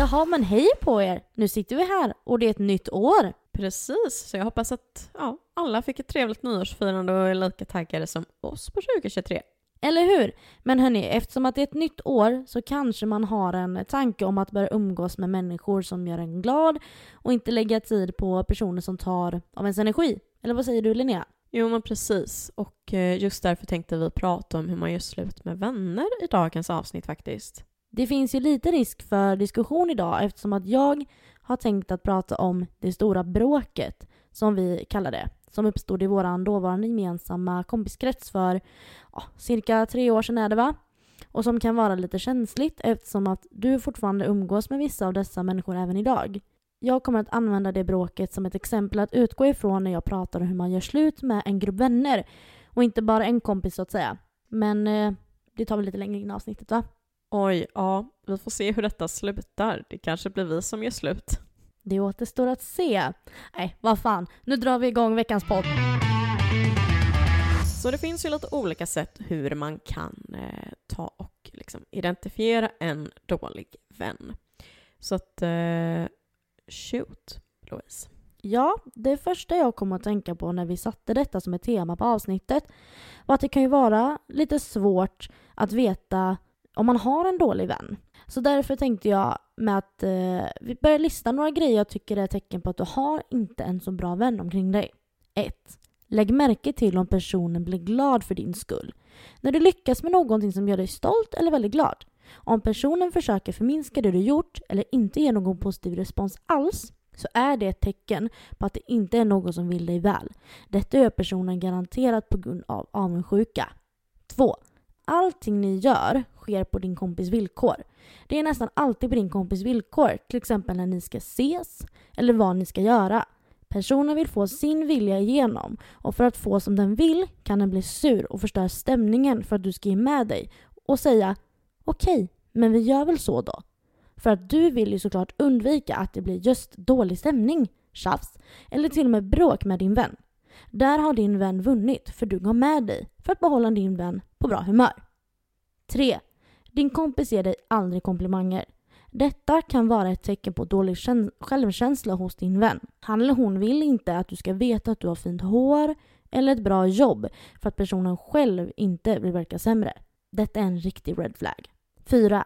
Jaha, men hej på er! Nu sitter vi här och det är ett nytt år. Precis, så jag hoppas att ja, alla fick ett trevligt nyårsfirande och är lika taggade som oss på 2023. Eller hur? Men hörni, eftersom att det är ett nytt år så kanske man har en tanke om att börja umgås med människor som gör en glad och inte lägga tid på personer som tar av ens energi. Eller vad säger du Linnea? Jo men precis, och eh, just därför tänkte vi prata om hur man gör slut med vänner i dagens avsnitt faktiskt. Det finns ju lite risk för diskussion idag eftersom att jag har tänkt att prata om det stora bråket, som vi kallar det, som uppstod i vår dåvarande gemensamma kompiskrets för ja, cirka tre år sedan är det va? Och som kan vara lite känsligt eftersom att du fortfarande umgås med vissa av dessa människor även idag. Jag kommer att använda det bråket som ett exempel att utgå ifrån när jag pratar om hur man gör slut med en grupp vänner och inte bara en kompis så att säga. Men eh, det tar vi lite längre in i avsnittet va? Oj, ja, vi får se hur detta slutar. Det kanske blir vi som gör slut. Det återstår att se. Nej, vad fan. Nu drar vi igång veckans podd. Så det finns ju lite olika sätt hur man kan eh, ta och liksom identifiera en dålig vän. Så att, eh, shoot, Louise. Ja, det första jag kom att tänka på när vi satte detta som ett tema på avsnittet var att det kan ju vara lite svårt att veta om man har en dålig vän. Så därför tänkte jag med att eh, vi börjar lista några grejer jag tycker är tecken på att du har inte en så bra vän omkring dig. 1. Lägg märke till om personen blir glad för din skull. När du lyckas med någonting som gör dig stolt eller väldigt glad. Om personen försöker förminska det du gjort eller inte ger någon positiv respons alls så är det ett tecken på att det inte är någon som vill dig väl. Detta gör personen garanterat på grund av avundsjuka. 2. Allting ni gör sker på din kompis villkor. Det är nästan alltid på din kompis villkor, till exempel när ni ska ses eller vad ni ska göra. Personen vill få sin vilja igenom och för att få som den vill kan den bli sur och förstöra stämningen för att du ska ge med dig och säga okej, okay, men vi gör väl så då. För att du vill ju såklart undvika att det blir just dålig stämning, tjafs eller till och med bråk med din vän. Där har din vän vunnit för du gav med dig för att behålla din vän på bra humör. 3. Din kompis ger dig aldrig komplimanger. Detta kan vara ett tecken på dålig självkänsla hos din vän. Han eller hon vill inte att du ska veta att du har fint hår eller ett bra jobb för att personen själv inte vill verka sämre. Detta är en riktig red flag. 4.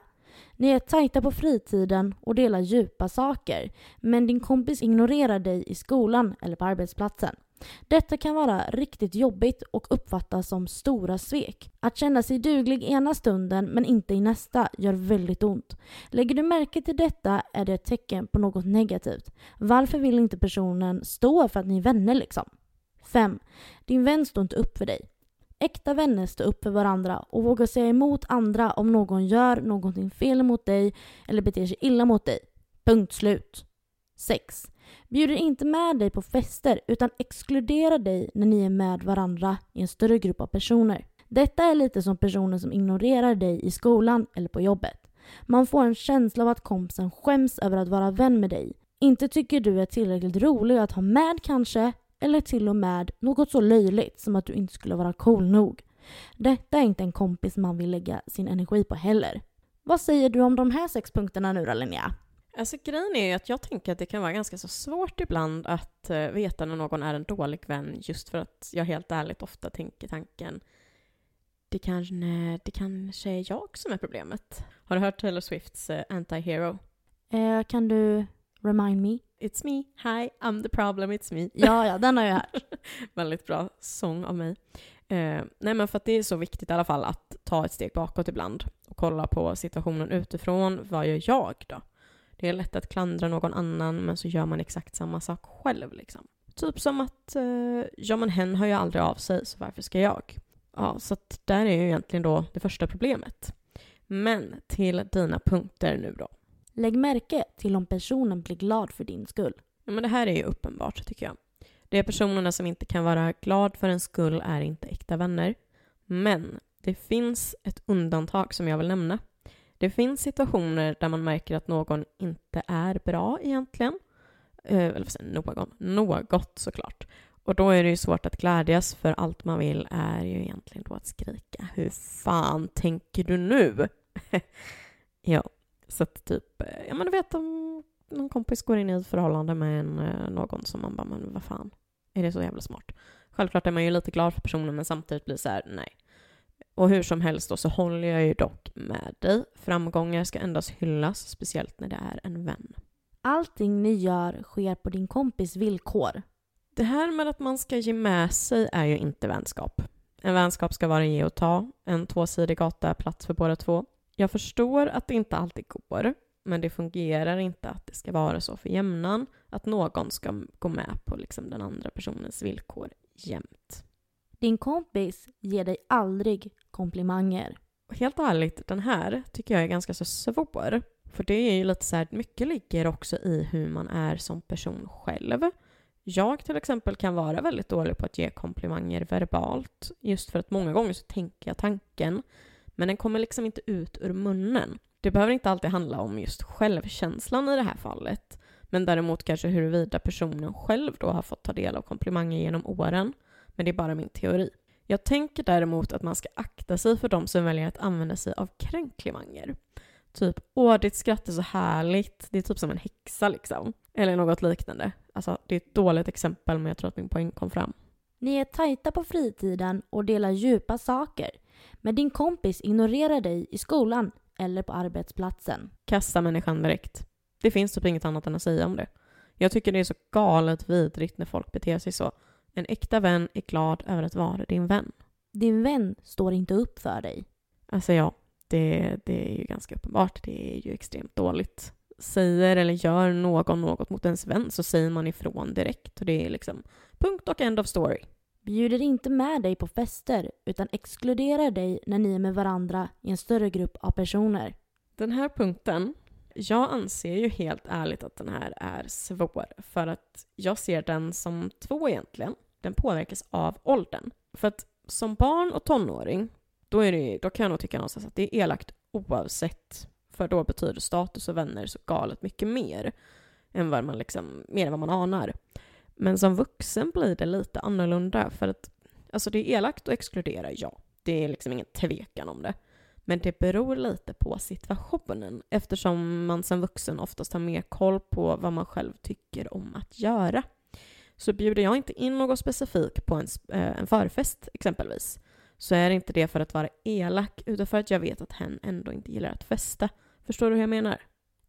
Ni är tajta på fritiden och delar djupa saker, men din kompis ignorerar dig i skolan eller på arbetsplatsen. Detta kan vara riktigt jobbigt och uppfattas som stora svek. Att känna sig duglig ena stunden men inte i nästa gör väldigt ont. Lägger du märke till detta är det ett tecken på något negativt. Varför vill inte personen stå för att ni är vänner liksom? 5. Din vän står inte upp för dig. Äkta vänner står upp för varandra och vågar säga emot andra om någon gör någonting fel mot dig eller beter sig illa mot dig. Punkt slut. 6. Bjuder inte med dig på fester utan exkluderar dig när ni är med varandra i en större grupp av personer. Detta är lite som personer som ignorerar dig i skolan eller på jobbet. Man får en känsla av att kompisen skäms över att vara vän med dig. Inte tycker du är tillräckligt rolig att ha med kanske, eller till och med något så löjligt som att du inte skulle vara cool nog. Detta är inte en kompis man vill lägga sin energi på heller. Vad säger du om de här sex punkterna nu då Linnea? Alltså grejen är ju att jag tänker att det kan vara ganska så svårt ibland att uh, veta när någon är en dålig vän just för att jag helt ärligt ofta tänker tanken det kanske, det kanske är jag som är problemet. Har du hört Taylor Swifts uh, Anti-Hero? Uh, kan du remind me? It's me, hi, I'm the problem, it's me. Ja, ja, den har jag hört. Väldigt bra sång av mig. Uh, nej men för att det är så viktigt i alla fall att ta ett steg bakåt ibland och kolla på situationen utifrån. Vad gör jag då? Det är lätt att klandra någon annan men så gör man exakt samma sak själv. Liksom. Typ som att eh, ja men hen hör ju aldrig av sig så varför ska jag? Ja, så att där är ju egentligen då det första problemet. Men till dina punkter nu då. Lägg märke till om personen blir glad för din skull. Ja, men det här är ju uppenbart tycker jag. De personerna som inte kan vara glad för en skull är inte äkta vänner. Men det finns ett undantag som jag vill nämna. Det finns situationer där man märker att någon inte är bra egentligen. Eh, eller vad säger någon? Något såklart. Och då är det ju svårt att glädjas för allt man vill är ju egentligen då att skrika. Hur fan tänker du nu? ja, Så att typ, eh, ja men du vet om någon kompis går in i ett förhållande med en, eh, någon som man bara, men vad fan, är det så jävla smart? Självklart är man ju lite glad för personen men samtidigt blir det så här, nej. Och hur som helst då så håller jag ju dock med dig. Framgångar ska endast hyllas, speciellt när det är en vän. Allting ni gör sker på din kompis villkor. Det här med att man ska ge med sig är ju inte vänskap. En vänskap ska vara ge och ta. En tvåsidig gata är plats för båda två. Jag förstår att det inte alltid går, men det fungerar inte att det ska vara så för jämnan, att någon ska gå med på liksom den andra personens villkor jämt. Din kompis ger dig aldrig komplimanger. Helt ärligt, den här tycker jag är ganska så svår. För det är ju lite så här, mycket ligger också i hur man är som person själv. Jag till exempel kan vara väldigt dålig på att ge komplimanger verbalt, just för att många gånger så tänker jag tanken, men den kommer liksom inte ut ur munnen. Det behöver inte alltid handla om just självkänslan i det här fallet, men däremot kanske huruvida personen själv då har fått ta del av komplimanger genom åren. Men det är bara min teori. Jag tänker däremot att man ska akta sig för de som väljer att använda sig av kränklimanger. Typ “Åh, ditt skratt är så härligt”. Det är typ som en häxa liksom. Eller något liknande. Alltså, det är ett dåligt exempel men jag tror att min poäng kom fram. Ni är tajta på fritiden och delar djupa saker. Men din kompis ignorerar dig i skolan eller på arbetsplatsen. Kasta människan direkt. Det finns typ inget annat än att säga om det. Jag tycker det är så galet vidrigt när folk beter sig så. En äkta vän är glad över att vara din vän. Din vän står inte upp för dig. Alltså ja, det, det är ju ganska uppenbart. Det är ju extremt dåligt. Säger eller gör någon något mot ens vän så säger man ifrån direkt. Och det är liksom punkt och end of story. Bjuder inte med dig på fester utan exkluderar dig när ni är med varandra i en större grupp av personer. Den här punkten, jag anser ju helt ärligt att den här är svår för att jag ser den som två egentligen. Den påverkas av åldern. För att som barn och tonåring, då, är det, då kan jag nog tycka någonstans att det är elakt oavsett. För då betyder status och vänner så galet mycket mer än vad man liksom, mer än vad man anar. Men som vuxen blir det lite annorlunda för att alltså det är elakt att exkludera, ja. Det är liksom ingen tvekan om det. Men det beror lite på situationen eftersom man som vuxen oftast har mer koll på vad man själv tycker om att göra. Så bjuder jag inte in någon specifik på en, eh, en förfest exempelvis så är det inte det för att vara elak utan för att jag vet att hen ändå inte gillar att festa. Förstår du hur jag menar?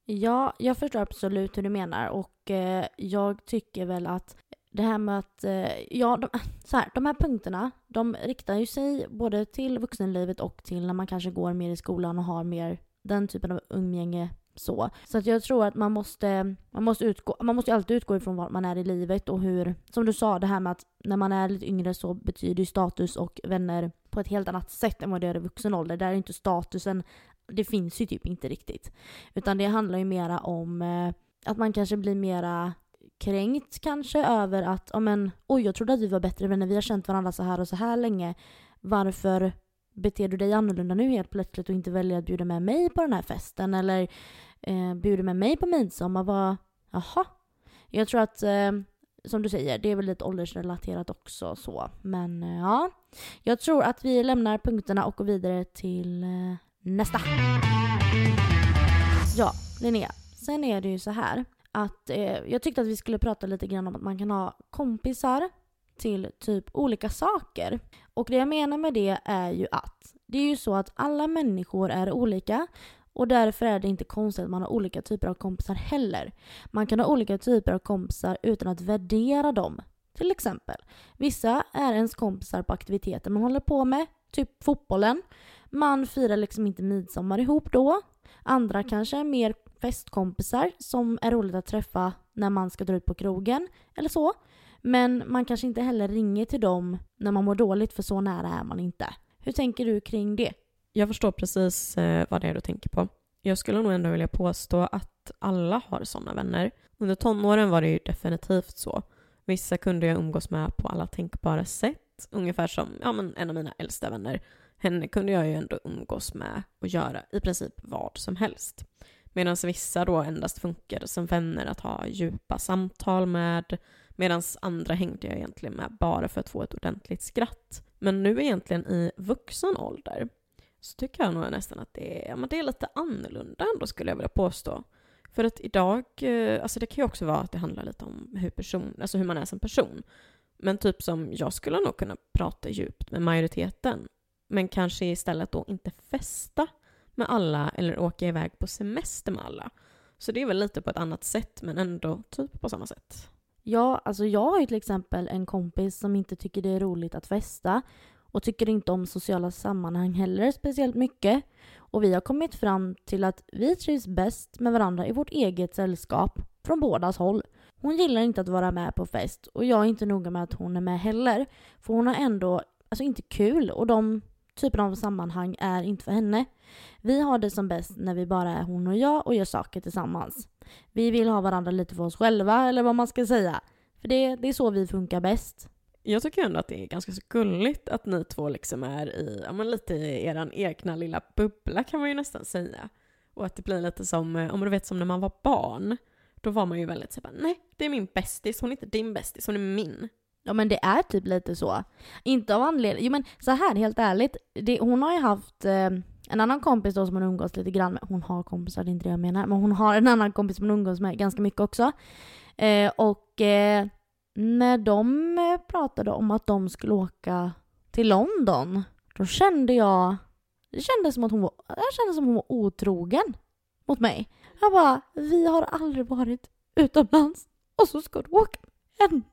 Ja, jag förstår absolut hur du menar och eh, jag tycker väl att det här med att, eh, ja, de, så här, de här punkterna, de riktar ju sig både till vuxenlivet och till när man kanske går mer i skolan och har mer den typen av umgänge så. Så att jag tror att man måste, man måste utgå, man måste alltid utgå ifrån var man är i livet och hur, som du sa det här med att när man är lite yngre så betyder ju status och vänner på ett helt annat sätt än vad det gör i vuxen ålder. Där är inte statusen, det finns ju typ inte riktigt. Utan det handlar ju mera om eh, att man kanske blir mera kränkt kanske över att, ja men oj jag trodde att vi var bättre vänner, vi har känt varandra så här och så här länge. Varför beter du dig annorlunda nu helt plötsligt och inte väljer att bjuda med mig på den här festen? Eller eh, bjuder med mig på midsommar? Vad, jaha? Jag tror att, eh, som du säger, det är väl lite åldersrelaterat också så. Men eh, ja, jag tror att vi lämnar punkterna och går vidare till eh, nästa. Ja, Linnea. Sen är det ju så här att eh, jag tyckte att vi skulle prata lite grann om att man kan ha kompisar till typ olika saker. Och det jag menar med det är ju att det är ju så att alla människor är olika och därför är det inte konstigt att man har olika typer av kompisar heller. Man kan ha olika typer av kompisar utan att värdera dem. Till exempel, vissa är ens kompisar på aktiviteter man håller på med, typ fotbollen. Man firar liksom inte midsommar ihop då. Andra kanske är mer festkompisar som är roligt att träffa när man ska dra ut på krogen eller så. Men man kanske inte heller ringer till dem när man mår dåligt för så nära är man inte. Hur tänker du kring det? Jag förstår precis eh, vad det är du tänker på. Jag skulle nog ändå vilja påstå att alla har sådana vänner. Under tonåren var det ju definitivt så. Vissa kunde jag umgås med på alla tänkbara sätt. Ungefär som ja, men en av mina äldsta vänner. Henne kunde jag ju ändå umgås med och göra i princip vad som helst. Medan vissa då endast funkade som vänner att ha djupa samtal med. Medan andra hängde jag egentligen med bara för att få ett ordentligt skratt. Men nu egentligen i vuxen ålder så tycker jag nog nästan att det är, men det är lite annorlunda ändå skulle jag vilja påstå. För att idag, eh, alltså det kan ju också vara att det handlar lite om hur, person, alltså hur man är som person. Men typ som jag skulle nog kunna prata djupt med majoriteten. Men kanske istället då inte festa med alla eller åka iväg på semester med alla. Så det är väl lite på ett annat sätt men ändå typ på samma sätt. Ja, alltså jag har ju till exempel en kompis som inte tycker det är roligt att festa och tycker inte om sociala sammanhang heller speciellt mycket. Och vi har kommit fram till att vi trivs bäst med varandra i vårt eget sällskap från bådas håll. Hon gillar inte att vara med på fest och jag är inte noga med att hon är med heller. För hon har ändå, alltså inte kul och de Typen av sammanhang är inte för henne. Vi har det som bäst när vi bara är hon och jag och gör saker tillsammans. Vi vill ha varandra lite för oss själva eller vad man ska säga. För det, det är så vi funkar bäst. Jag tycker ändå att det är ganska så gulligt att ni två liksom är i, ja men lite i eran egna lilla bubbla kan man ju nästan säga. Och att det blir lite som, eh, om du vet som när man var barn. Då var man ju väldigt såhär, nej det är min bästis, hon är inte din bästis, hon är min. Ja men det är typ lite så. Inte av anledning, jo men så här helt ärligt. Det, hon har ju haft eh, en annan kompis då som hon umgås lite grann med. Hon har kompisar, det är inte det jag menar. Men hon har en annan kompis som hon umgås med ganska mycket också. Eh, och eh, när de eh, pratade om att de skulle åka till London, då kände jag... Det kändes som att hon var, jag kände som hon var otrogen mot mig. Jag bara, vi har aldrig varit utomlands och så ska du åka med henne.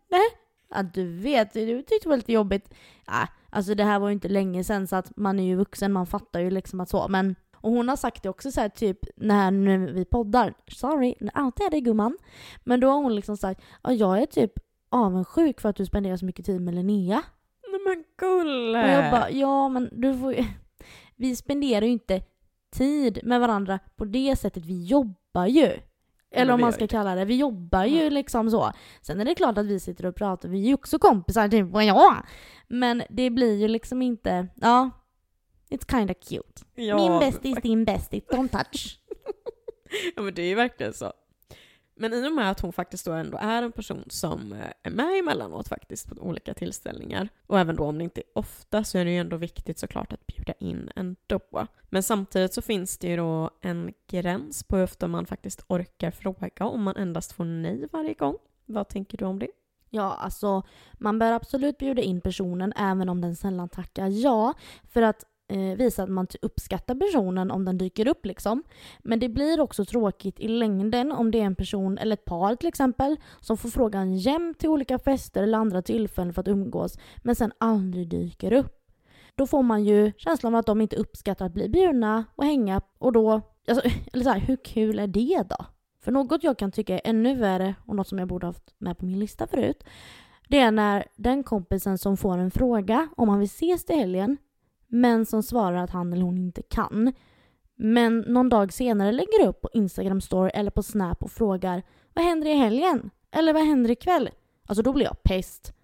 Ja, du vet, du tyckte det var lite jobbigt. Ja, alltså det här var ju inte länge sedan så att man är ju vuxen, man fattar ju liksom att så. Men, och hon har sagt det också så här, typ när nu vi poddar. Sorry, alltid är det gumman. Men då har hon liksom sagt, ja jag är typ avundsjuk för att du spenderar så mycket tid med Linnea. Nej men gulle! Och jag bara, ja men du får ju... Vi spenderar ju inte tid med varandra på det sättet, vi jobbar ju. Eller om man ska kalla det. Vi jobbar ju liksom så. Sen är det klart att vi sitter och pratar, vi är ju också kompisar typ, ja. Men det blir ju liksom inte, ja. It's kinda cute. Ja, Min bästis, din bästis, don't touch. Ja men det är ju verkligen så. Men i och med att hon faktiskt då ändå är en person som eh, är med emellanåt faktiskt på olika tillställningar, och även då om det inte är ofta så är det ju ändå viktigt såklart att bjuda in ändå. Men samtidigt så finns det ju då en gräns på hur ofta man faktiskt orkar fråga om man endast får nej varje gång. Vad tänker du om det? Ja, alltså man bör absolut bjuda in personen även om den sällan tackar ja. För att eh, visa att man uppskattar personen om den dyker upp liksom. Men det blir också tråkigt i längden om det är en person, eller ett par till exempel, som får frågan jämt till olika fester eller andra tillfällen för att umgås, men sen aldrig dyker upp. Då får man ju känslan av att de inte uppskattar att bli bjudna och hänga och då, alltså, eller så här, hur kul är det då? För något jag kan tycka är ännu värre och något som jag borde haft med på min lista förut. Det är när den kompisen som får en fråga om han vill ses till helgen men som svarar att han eller hon inte kan. Men någon dag senare lägger upp på Instagram story eller på Snap och frågar Vad händer i helgen? Eller vad händer ikväll? Alltså då blir jag pest.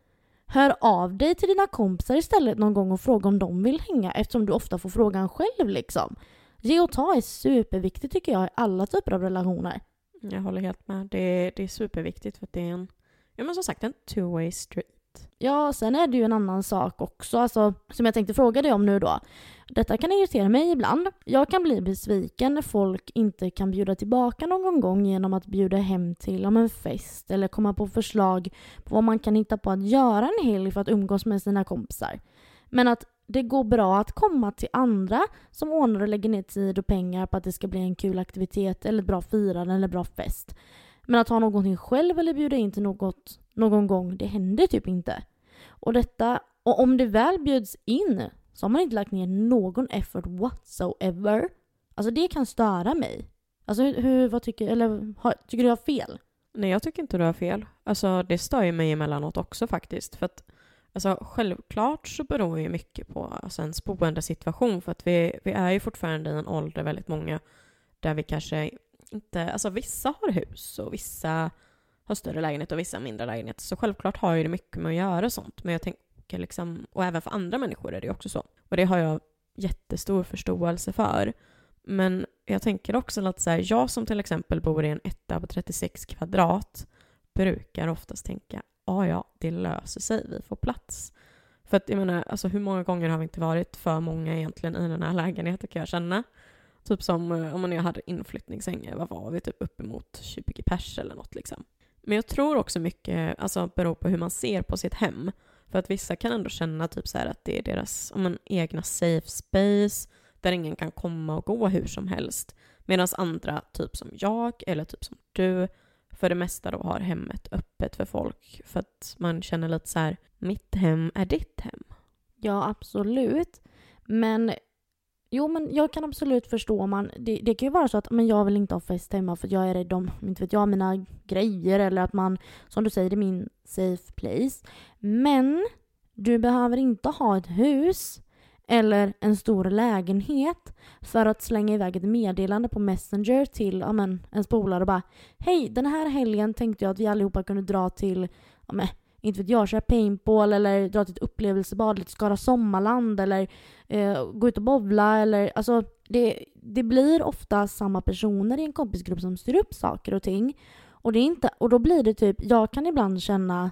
Hör av dig till dina kompisar istället någon gång och fråga om de vill hänga eftersom du ofta får frågan själv liksom. Ge och ta är superviktigt tycker jag i alla typer av relationer. Jag håller helt med. Det, det är superviktigt för att det är en, ja men som sagt en two-way street. Ja, sen är det ju en annan sak också, alltså, som jag tänkte fråga dig om nu då. Detta kan irritera mig ibland. Jag kan bli besviken när folk inte kan bjuda tillbaka någon gång genom att bjuda hem till om en fest eller komma på förslag på vad man kan hitta på att göra en helg för att umgås med sina kompisar. Men att det går bra att komma till andra som ordnar och lägger ner tid och pengar på att det ska bli en kul aktivitet eller ett bra firande eller bra fest. Men att ha någonting själv eller bjuda in till något någon gång, det händer typ inte. Och detta, och om det väl bjuds in så har man inte lagt ner någon effort whatsoever. Alltså det kan störa mig. Alltså hur, vad tycker, eller har, tycker du jag har fel? Nej, jag tycker inte du har fel. Alltså, det stör ju mig emellanåt också faktiskt. För att, alltså, självklart så beror ju mycket på alltså, ens boendesituation. För att vi, vi är ju fortfarande i en ålder, väldigt många, där vi kanske inte... Alltså vissa har hus och vissa har större lägenhet och vissa mindre lägenhet. Så självklart har ju det mycket med att göra sånt. Men jag tänker liksom, och även för andra människor är det ju också så. Och det har jag jättestor förståelse för. Men jag tänker också att så här, jag som till exempel bor i en etta på 36 kvadrat brukar oftast tänka, ja ja, det löser sig, vi får plats. För att jag menar, alltså hur många gånger har vi inte varit för många egentligen i den här lägenheten kan jag känna. Typ som eh, om jag hade inflyttningssängar, vad var vi? Typ uppemot 20 pers eller något liksom. Men jag tror också mycket alltså, beror på hur man ser på sitt hem. För att vissa kan ändå känna typ så att det är deras om egna safe space där ingen kan komma och gå hur som helst. Medan andra, typ som jag eller typ som du, för det mesta då har hemmet öppet för folk. För att man känner lite så här, mitt hem är ditt hem. Ja, absolut. Men Jo, men jag kan absolut förstå om man... Det, det kan ju vara så att men jag vill inte ha fest hemma för jag är rädd om, inte vet jag, mina grejer eller att man, som du säger, det är min safe place. Men du behöver inte ha ett hus eller en stor lägenhet för att slänga iväg ett meddelande på Messenger till amen, men, en spolare och bara Hej, den här helgen tänkte jag att vi allihopa kunde dra till amen, inte vet jag, köra paintball eller dra till ett upplevelsebad, lite Skara Sommarland eller eh, gå ut och bovla eller alltså det, det blir ofta samma personer i en kompisgrupp som styr upp saker och ting. Och, det är inte, och då blir det typ, jag kan ibland känna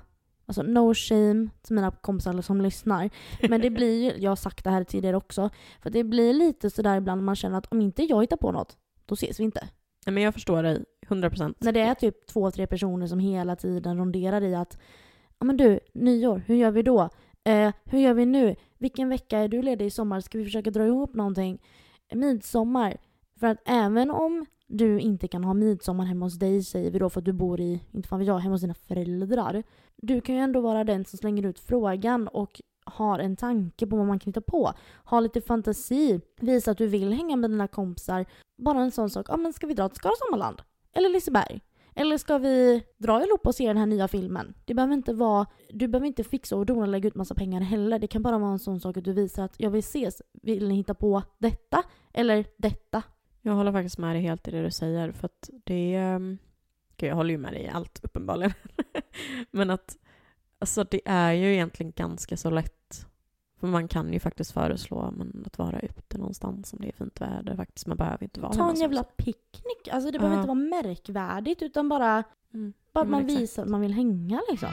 Alltså no shame till mina kompisar som lyssnar. Men det blir jag har sagt det här tidigare också, för det blir lite sådär ibland man känner att om inte jag hittar på något, då ses vi inte. Nej men jag förstår dig, 100%. När det är typ två, tre personer som hela tiden ronderar i att ja men du, nyår, hur gör vi då? Eh, hur gör vi nu? Vilken vecka är du ledig i sommar? Ska vi försöka dra ihop någonting? Midsommar. För att även om du inte kan ha midsommar hemma hos dig, säger vi då, för att du bor i, inte fan vet jag, hemma hos dina föräldrar. Du kan ju ändå vara den som slänger ut frågan och har en tanke på vad man kan hitta på. Ha lite fantasi. Visa att du vill hänga med dina kompisar. Bara en sån sak. Ja, men ska vi dra till Skara Sommarland? Eller Liseberg? Eller ska vi dra ihop och se den här nya filmen? Det behöver inte vara, du behöver inte fixa och dona och lägga ut massa pengar heller. Det kan bara vara en sån sak att du visar att jag vill ses. Vill ni hitta på detta? Eller detta? Jag håller faktiskt med dig helt i det du säger för att det är... Ehm, gud, jag håller ju med dig i allt uppenbarligen. Men att alltså det är ju egentligen ganska så lätt för man kan ju faktiskt föreslå men, att vara ute någonstans om det är fint väder. Faktiskt, man behöver inte vara Ta en jävla picknick. Alltså det behöver inte vara märkvärdigt utan bara, mm. bara att man exakt. visar att man vill hänga liksom.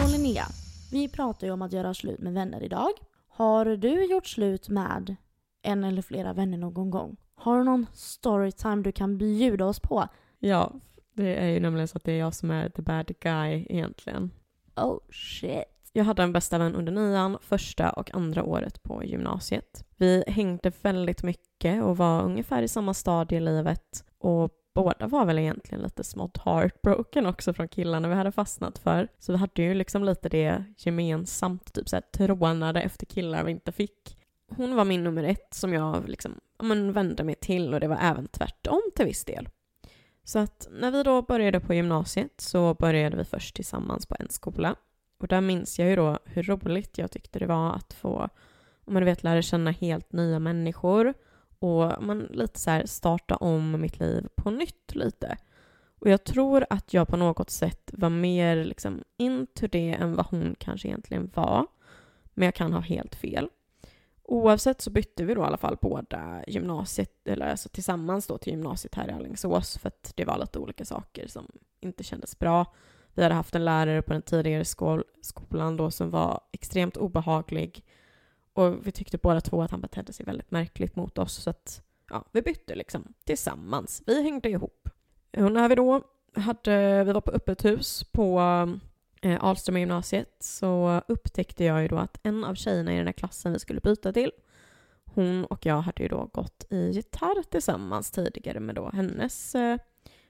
Så Linnea, vi pratar ju om att göra slut med vänner idag. Har du gjort slut med en eller flera vänner någon gång? Har du någon storytime du kan bjuda oss på? Ja, det är ju nämligen så att det är jag som är the bad guy egentligen. Oh shit. Jag hade en bästa vän under nian, första och andra året på gymnasiet. Vi hängde väldigt mycket och var ungefär i samma stadie i livet och båda var väl egentligen lite smått heartbroken också från killarna vi hade fastnat för. Så vi hade ju liksom lite det gemensamt, typ såhär trånade efter killar vi inte fick. Hon var min nummer ett som jag liksom, men, vände mig till och det var även tvärtom till viss del. Så att när vi då började på gymnasiet så började vi först tillsammans på en skola och där minns jag ju då hur roligt jag tyckte det var att få, om man vet, lära känna helt nya människor och man lite så här starta om mitt liv på nytt lite. Och jag tror att jag på något sätt var mer liksom into det än vad hon kanske egentligen var. Men jag kan ha helt fel. Oavsett så bytte vi då i alla fall båda gymnasiet, eller alltså tillsammans då till gymnasiet här i Alingsås för att det var lite olika saker som inte kändes bra. Vi hade haft en lärare på den tidigare skol skolan då som var extremt obehaglig. Och vi tyckte båda två att han betedde sig väldigt märkligt mot oss. Så att ja, vi bytte liksom tillsammans. Vi hängde ihop. Och när vi då hade, vi var på öppet hus på eh, Alström gymnasiet så upptäckte jag ju då att en av tjejerna i den här klassen vi skulle byta till hon och jag hade ju då gått i gitarr tillsammans tidigare med då hennes eh,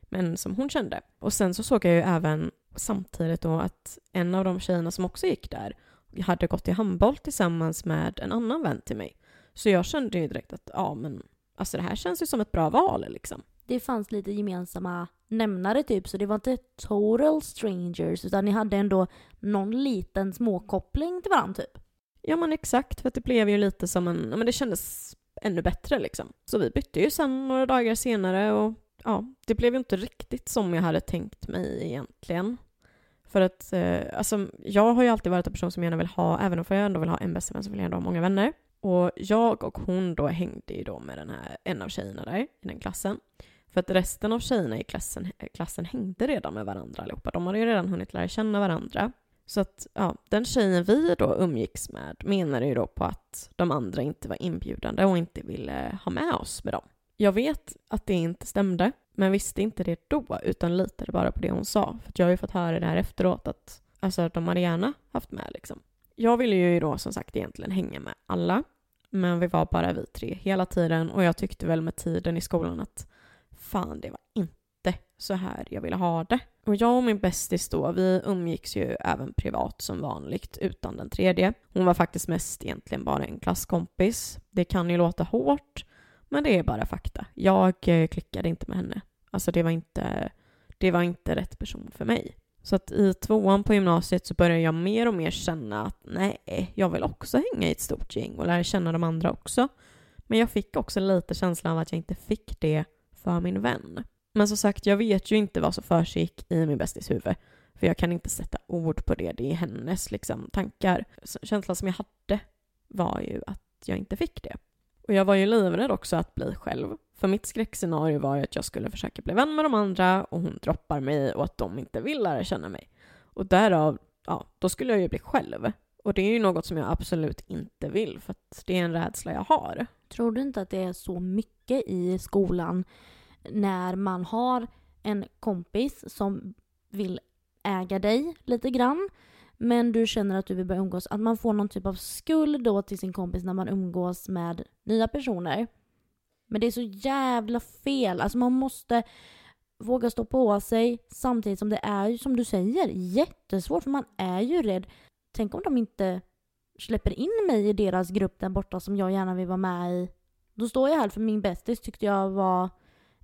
män som hon kände. Och sen så såg jag ju även samtidigt då att en av de tjejerna som också gick där hade gått i handboll tillsammans med en annan vän till mig. Så jag kände ju direkt att ja men alltså det här känns ju som ett bra val liksom. Det fanns lite gemensamma nämnare typ så det var inte total strangers utan ni hade ändå någon liten småkoppling till varandra typ. Ja men exakt för att det blev ju lite som en, ja men det kändes ännu bättre liksom. Så vi bytte ju sen några dagar senare och ja, det blev ju inte riktigt som jag hade tänkt mig egentligen. För att, eh, alltså, jag har ju alltid varit en person som gärna vill ha, även om jag ändå vill ha en bästa vän så vill jag ändå ha många vänner. Och jag och hon då hängde ju då med den här, en av tjejerna där i den klassen. För att resten av tjejerna i klassen, eh, klassen hängde redan med varandra allihopa. De hade ju redan hunnit lära känna varandra. Så att ja, den tjejen vi då umgicks med menade ju då på att de andra inte var inbjudande och inte ville ha med oss med dem. Jag vet att det inte stämde, men visste inte det då utan litade bara på det hon sa. För jag har ju fått höra det här efteråt att alltså, de hade gärna haft med liksom. Jag ville ju då som sagt egentligen hänga med alla, men vi var bara vi tre hela tiden och jag tyckte väl med tiden i skolan att fan, det var inte så här jag ville ha det. Och jag och min bästis då, vi umgicks ju även privat som vanligt utan den tredje. Hon var faktiskt mest egentligen bara en klasskompis. Det kan ju låta hårt, men det är bara fakta. Jag eh, klickade inte med henne. Alltså det var inte, det var inte rätt person för mig. Så att i tvåan på gymnasiet så började jag mer och mer känna att nej, jag vill också hänga i ett stort gäng och lära känna de andra också. Men jag fick också lite känslan av att jag inte fick det för min vän. Men som sagt, jag vet ju inte vad som försiggick i min bästis huvud. För jag kan inte sätta ord på det, det är hennes liksom, tankar. Så känslan som jag hade var ju att jag inte fick det. Och jag var ju livrädd också att bli själv. För mitt skräckscenario var ju att jag skulle försöka bli vän med de andra och hon droppar mig och att de inte vill lära känna mig. Och därav, ja, då skulle jag ju bli själv. Och det är ju något som jag absolut inte vill för att det är en rädsla jag har. Tror du inte att det är så mycket i skolan när man har en kompis som vill äga dig lite grann men du känner att du vill börja umgås, att man får någon typ av skuld då till sin kompis när man umgås med nya personer. Men det är så jävla fel. Alltså man måste våga stå på sig samtidigt som det är ju som du säger jättesvårt för man är ju rädd. Tänk om de inte släpper in mig i deras grupp där borta som jag gärna vill vara med i. Då står jag här för min bästis tyckte jag var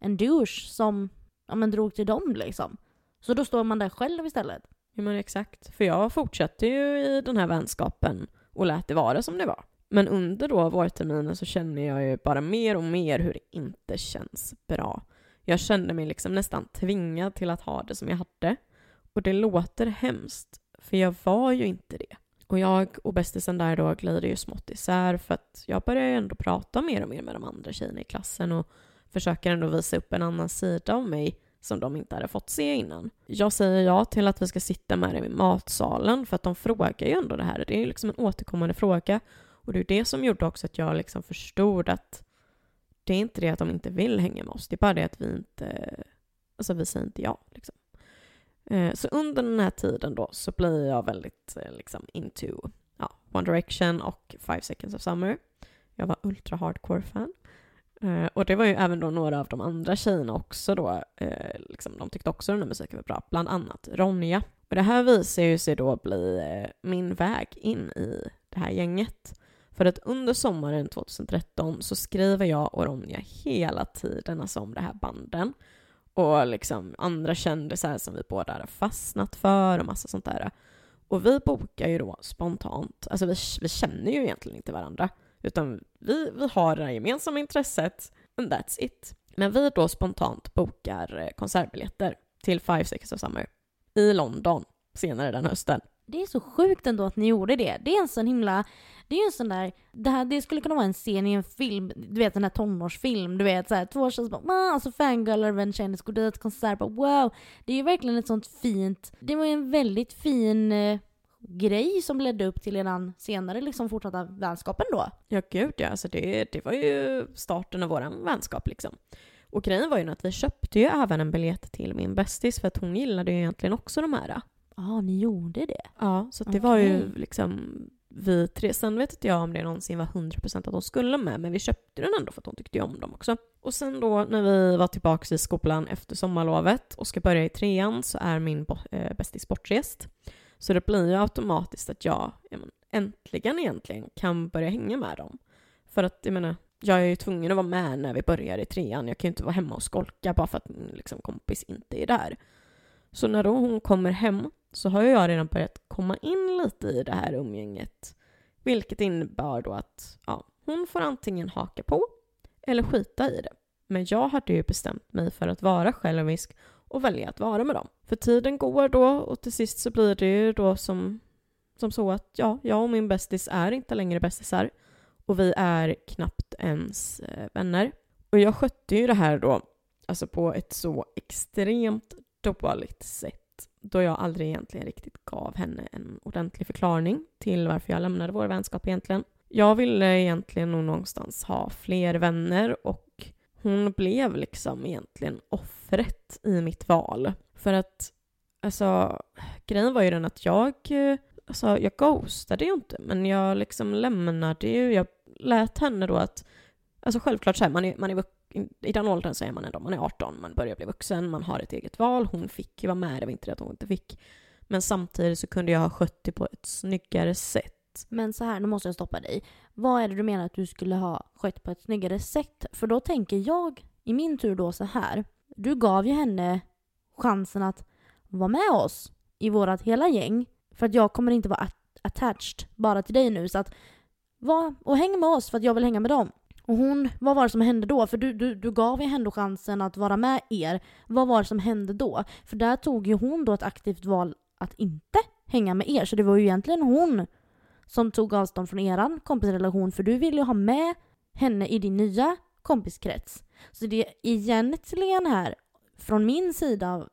en douche som ja, men drog till dem liksom. Så då står man där själv istället. Ja men exakt. För jag fortsatte ju i den här vänskapen och lät det vara som det var. Men under då vårterminen så känner jag ju bara mer och mer hur det inte känns bra. Jag kände mig liksom nästan tvingad till att ha det som jag hade. Och det låter hemskt, för jag var ju inte det. Och jag och bästisen där då glider ju smått isär för att jag börjar ju ändå prata mer och mer med de andra tjejerna i klassen och försöker ändå visa upp en annan sida av mig som de inte hade fått se innan. Jag säger ja till att vi ska sitta med dem i matsalen för att de frågar ju ändå det här. Det är ju liksom en återkommande fråga och det är det som gjorde också att jag liksom förstod att det är inte det att de inte vill hänga med oss, det är bara det att vi inte, alltså vi säger inte ja liksom. Eh, så under den här tiden då så blir jag väldigt eh, liksom into ja, One Direction och Five Seconds of Summer. Jag var ultra hardcore fan. Eh, och det var ju även då några av de andra tjejerna också då, eh, liksom, de tyckte också den här musiken var bra, bland annat Ronja. Och det här visar ju sig då bli eh, min väg in i det här gänget. För att under sommaren 2013 så skriver jag och Ronja hela tiden alltså om det här banden. Och liksom andra kändisar som vi båda hade fastnat för och massa sånt där. Och vi bokar ju då spontant, alltså vi, vi känner ju egentligen inte varandra. Utan vi, vi har det här gemensamma intresset and that's it. Men vi då spontant bokar eh, konsertbiljetter till Five Seconds of Summer i London senare den hösten. Det är så sjukt ändå att ni gjorde det. Det är en sån himla... Det är ju en sån där... Det, här, det skulle kunna vara en scen i en film, du vet en här tonårsfilm, du vet såhär två tjejer som bara ah, alltså fangirlar och en kändis går dit, konsert, bara wow. Det är ju verkligen ett sånt fint... Det var ju en väldigt fin eh, grej som ledde upp till eran senare liksom fortsatta vänskapen då. Ja gud ja, alltså det, det var ju starten av våran vänskap liksom. Och grejen var ju att vi köpte ju även en biljett till min bästis för att hon gillade ju egentligen också de här. Ja, ah, ni gjorde det? Ja, så det okay. var ju liksom vi tre. Sen vet inte jag om det någonsin var 100% att hon skulle med, men vi köpte den ändå för att hon tyckte om dem också. Och sen då när vi var tillbaka i skolan efter sommarlovet och ska börja i trean så är min äh, bästis bortrest. Så det blir ju automatiskt att jag äntligen egentligen kan börja hänga med dem. För att jag menar, jag är ju tvungen att vara med när vi börjar i trean. Jag kan ju inte vara hemma och skolka bara för att min liksom, kompis inte är där. Så när då hon kommer hem så har jag redan börjat komma in lite i det här umgänget. Vilket innebär då att ja, hon får antingen haka på eller skita i det. Men jag hade ju bestämt mig för att vara självisk och välja att vara med dem. För tiden går då och till sist så blir det ju då som, som så att ja, jag och min bästis är inte längre bästisar och vi är knappt ens eh, vänner. Och jag skötte ju det här då alltså på ett så extremt dåligt sätt. då jag aldrig egentligen riktigt gav henne en ordentlig förklaring till varför jag lämnade vår vänskap egentligen. Jag ville egentligen nog någonstans ha fler vänner och hon blev liksom egentligen offret i mitt val. För att, alltså, grejen var ju den att jag, eh, alltså jag ghostade ju inte, men jag liksom lämnade ju, jag lät henne då att, alltså självklart så här, man är, man är i den åldern så är man ändå, man är 18, man börjar bli vuxen, man har ett eget val, hon fick ju vara med, det var inte det att hon inte fick. Men samtidigt så kunde jag ha skött det på ett snyggare sätt. Men så här, nu måste jag stoppa dig. Vad är det du menar att du skulle ha skött på ett snyggare sätt? För då tänker jag i min tur då så här. Du gav ju henne chansen att vara med oss i vårat hela gäng. För att jag kommer inte vara attached bara till dig nu. Så att var och häng med oss för att jag vill hänga med dem. Och hon, vad var det som hände då? För du, du, du gav ju henne chansen att vara med er. Vad var det som hände då? För där tog ju hon då ett aktivt val att inte hänga med er. Så det var ju egentligen hon som tog avstånd från eran kompisrelation. För du ville ju ha med henne i din nya kompiskrets. Så det är egentligen här, från min sida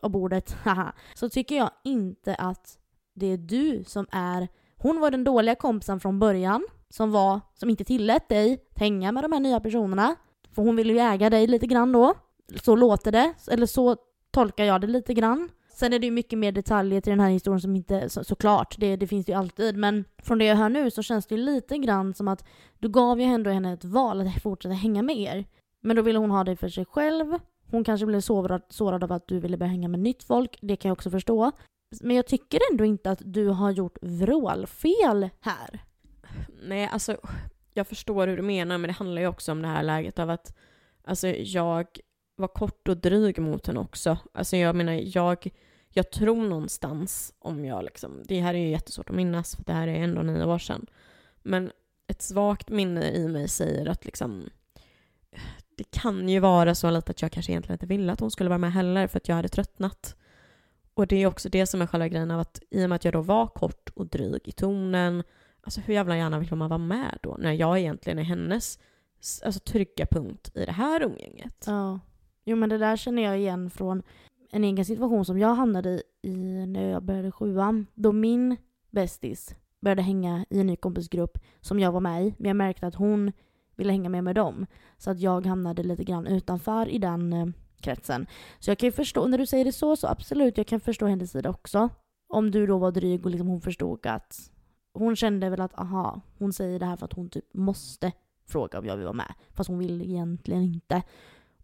av bordet, så tycker jag inte att det är du som är... Hon var den dåliga kompisen från början som var, som inte tillät dig hänga med de här nya personerna. För hon ville ju äga dig lite grann då. Så låter det, eller så tolkar jag det lite grann. Sen är det ju mycket mer detaljer till den här historien som inte, så, såklart, det, det finns det ju alltid. Men från det jag hör nu så känns det ju lite grann som att du gav ju ändå henne ett val att fortsätta hänga med er. Men då ville hon ha dig för sig själv. Hon kanske blev sårad, sårad av att du ville börja hänga med nytt folk, det kan jag också förstå. Men jag tycker ändå inte att du har gjort vrålfel här nej, alltså jag förstår hur du menar, men det handlar ju också om det här läget av att alltså jag var kort och dryg mot henne också. Alltså jag menar, jag, jag tror någonstans om jag liksom, det här är ju jättesvårt att minnas för det här är ändå nio år sedan. Men ett svagt minne i mig säger att liksom det kan ju vara så lite att jag kanske egentligen inte ville att hon skulle vara med heller för att jag hade tröttnat. Och det är också det som är själva grejen av att i och med att jag då var kort och dryg i tonen Alltså hur jävla gärna vill man vara med då? När jag egentligen är hennes alltså, trygga punkt i det här umgänget. Ja. Jo men det där känner jag igen från en egen situation som jag hamnade i när jag började sjuan. Då min bästis började hänga i en ny kompisgrupp som jag var med i. Men jag märkte att hon ville hänga med med dem. Så att jag hamnade lite grann utanför i den eh, kretsen. Så jag kan ju förstå, när du säger det så, så absolut, jag kan förstå hennes sida också. Om du då var dryg och liksom hon förstod att hon kände väl att aha, hon säger det här för att hon typ måste fråga om jag vill vara med. Fast hon vill egentligen inte.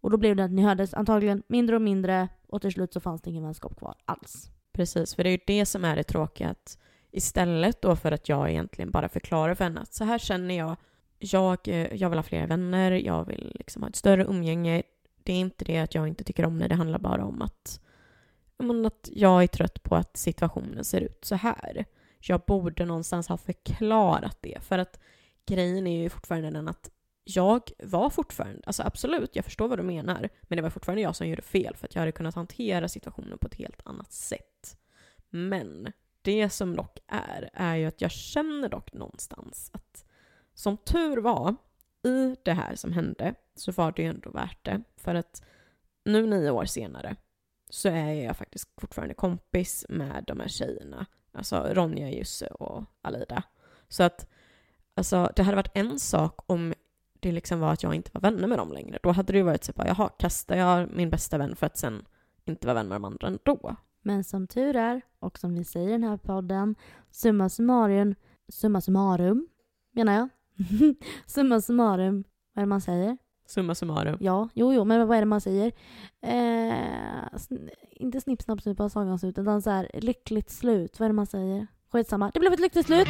Och då blev det att ni hördes antagligen mindre och mindre och till slut så fanns det ingen vänskap kvar alls. Precis, för det är ju det som är det tråkiga att istället då för att jag egentligen bara förklarar för henne att så här känner jag, jag, eh, jag vill ha fler vänner, jag vill liksom ha ett större umgänge. Det är inte det att jag inte tycker om det, det handlar bara om att, att jag är trött på att situationen ser ut så här jag borde någonstans ha förklarat det. För att grejen är ju fortfarande den att jag var fortfarande, alltså absolut, jag förstår vad du menar, men det var fortfarande jag som gjorde fel för att jag hade kunnat hantera situationen på ett helt annat sätt. Men det som dock är, är ju att jag känner dock någonstans att som tur var, i det här som hände så var det ju ändå värt det. För att nu nio år senare så är jag faktiskt fortfarande kompis med de här tjejerna Alltså Ronja, Jusse och Alida. Så att alltså, det hade varit en sak om det liksom var att jag inte var vänner med dem längre. Då hade det ju varit så bara, jaha, kastar jag min bästa vän för att sen inte vara vän med de andra ändå? Men som tur är, och som vi säger i den här podden, summa summarum, summa summarum, menar jag. summa summarum, vad är det man säger? Summa summarum. Ja, jo, jo, men vad är det man säger? Eh, inte snipp, snapp, snup av sagans slut, utan så här lyckligt slut. Vad är det man säger? Skitsamma. Det blev ett lyckligt slut!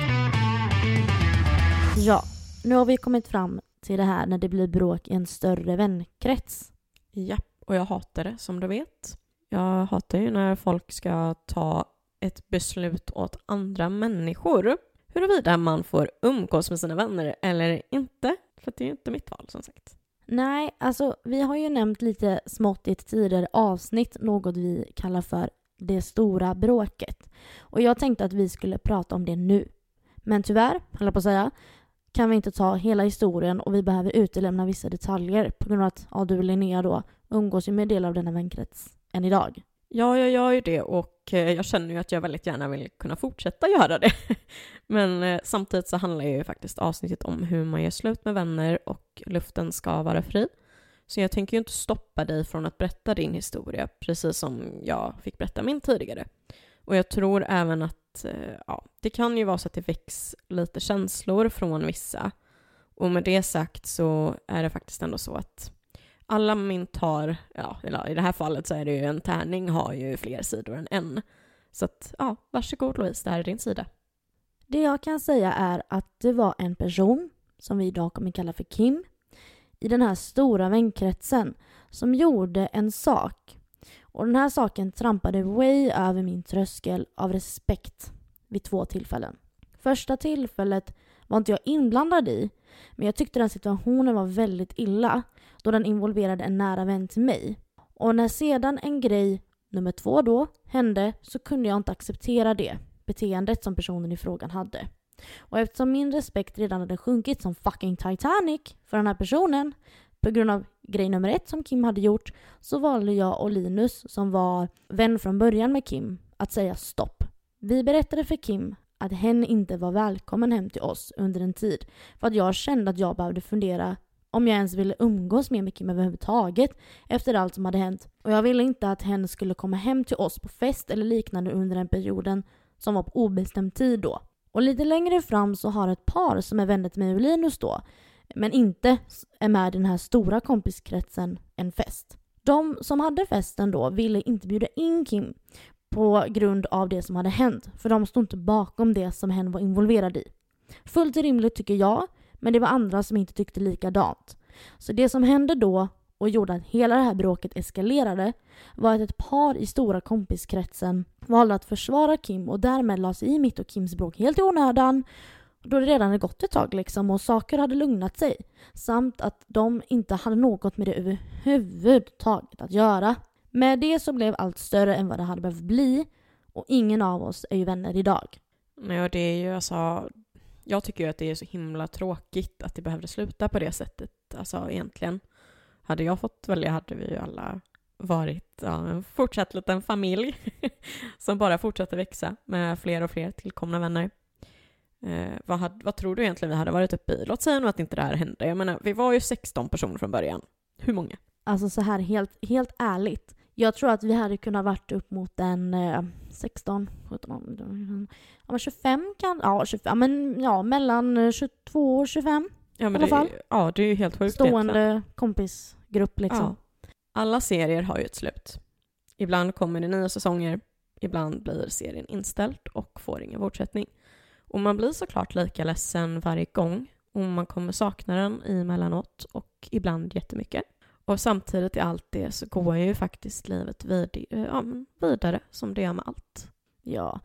Ja, nu har vi kommit fram till det här när det blir bråk i en större vänkrets. Ja, och jag hatar det som du vet. Jag hatar ju när folk ska ta ett beslut åt andra människor. Huruvida man får umgås med sina vänner eller inte. För det är ju inte mitt val som sagt. Nej, alltså vi har ju nämnt lite smått i ett tidigare avsnitt något vi kallar för det stora bråket. Och jag tänkte att vi skulle prata om det nu. Men tyvärr, höll jag på att säga, kan vi inte ta hela historien och vi behöver utelämna vissa detaljer på grund av att ja, du och Linnea då umgås ju med delar av denna vänkrets än idag. Ja, jag gör ju det och eh, jag känner ju att jag väldigt gärna vill kunna fortsätta göra det. Men eh, samtidigt så handlar ju faktiskt avsnittet om hur man gör slut med vänner och luften ska vara fri. Så jag tänker ju inte stoppa dig från att berätta din historia, precis som jag fick berätta min tidigare. Och jag tror även att eh, ja, det kan ju vara så att det väcks lite känslor från vissa. Och med det sagt så är det faktiskt ändå så att alla mynt har, ja, eller i det här fallet så är det ju en tärning har ju fler sidor än en. Så att, ja, varsågod Louise, det här är din sida. Det jag kan säga är att det var en person, som vi idag kommer kalla för Kim, i den här stora vänkretsen som gjorde en sak. Och den här saken trampade way över min tröskel av respekt vid två tillfällen. Första tillfället var inte jag inblandad i, men jag tyckte den situationen var väldigt illa då den involverade en nära vän till mig. Och när sedan en grej nummer två då hände så kunde jag inte acceptera det beteendet som personen i frågan hade. Och eftersom min respekt redan hade sjunkit som fucking Titanic för den här personen på grund av grej nummer ett som Kim hade gjort så valde jag och Linus, som var vän från början med Kim, att säga stopp. Vi berättade för Kim att hen inte var välkommen hem till oss under en tid för att jag kände att jag behövde fundera om jag ens ville umgås mer med Kim överhuvudtaget efter allt som hade hänt. Och jag ville inte att hen skulle komma hem till oss på fest eller liknande under den perioden som var på obestämd tid då. Och lite längre fram så har ett par som är vänner till mig och Linus då, men inte är med i den här stora kompiskretsen, en fest. De som hade festen då ville inte bjuda in Kim på grund av det som hade hänt, för de stod inte bakom det som hen var involverad i. Fullt rimligt tycker jag, men det var andra som inte tyckte likadant. Så det som hände då och gjorde att hela det här bråket eskalerade var att ett par i stora kompiskretsen valde att försvara Kim och därmed la sig i mitt och Kims bråk helt i onödan då det redan hade gått ett tag liksom och saker hade lugnat sig samt att de inte hade något med det överhuvudtaget att göra. Med det så blev allt större än vad det hade behövt bli och ingen av oss är ju vänner idag. Nej, det är ju alltså jag tycker ju att det är så himla tråkigt att det behövde sluta på det sättet. Alltså egentligen. Hade jag fått välja hade vi ju alla varit ja, en fortsatt liten familj som bara fortsatte växa med fler och fler tillkomna vänner. Eh, vad, vad, tror du egentligen vi hade varit uppe i? Låt säga nu att inte det här hände. Jag menar, vi var ju 16 personer från början. Hur många? Alltså så här helt, helt ärligt. Jag tror att vi hade kunnat varit upp mot en eh, 16, 17, ja, men 25 kan, ja, 25, men ja, mellan 22 och 25 ja, men i alla fall. Ja, det är ju helt sjukt Stående egentligen. kompisgrupp liksom. Ja. Alla serier har ju ett slut. Ibland kommer det nya säsonger, ibland blir serien inställd och får ingen fortsättning. Och man blir såklart lika ledsen varje gång och man kommer sakna den emellanåt och ibland jättemycket. Och samtidigt i allt det så går ju faktiskt livet vid, eh, ja, vidare som det gör med allt. Ja,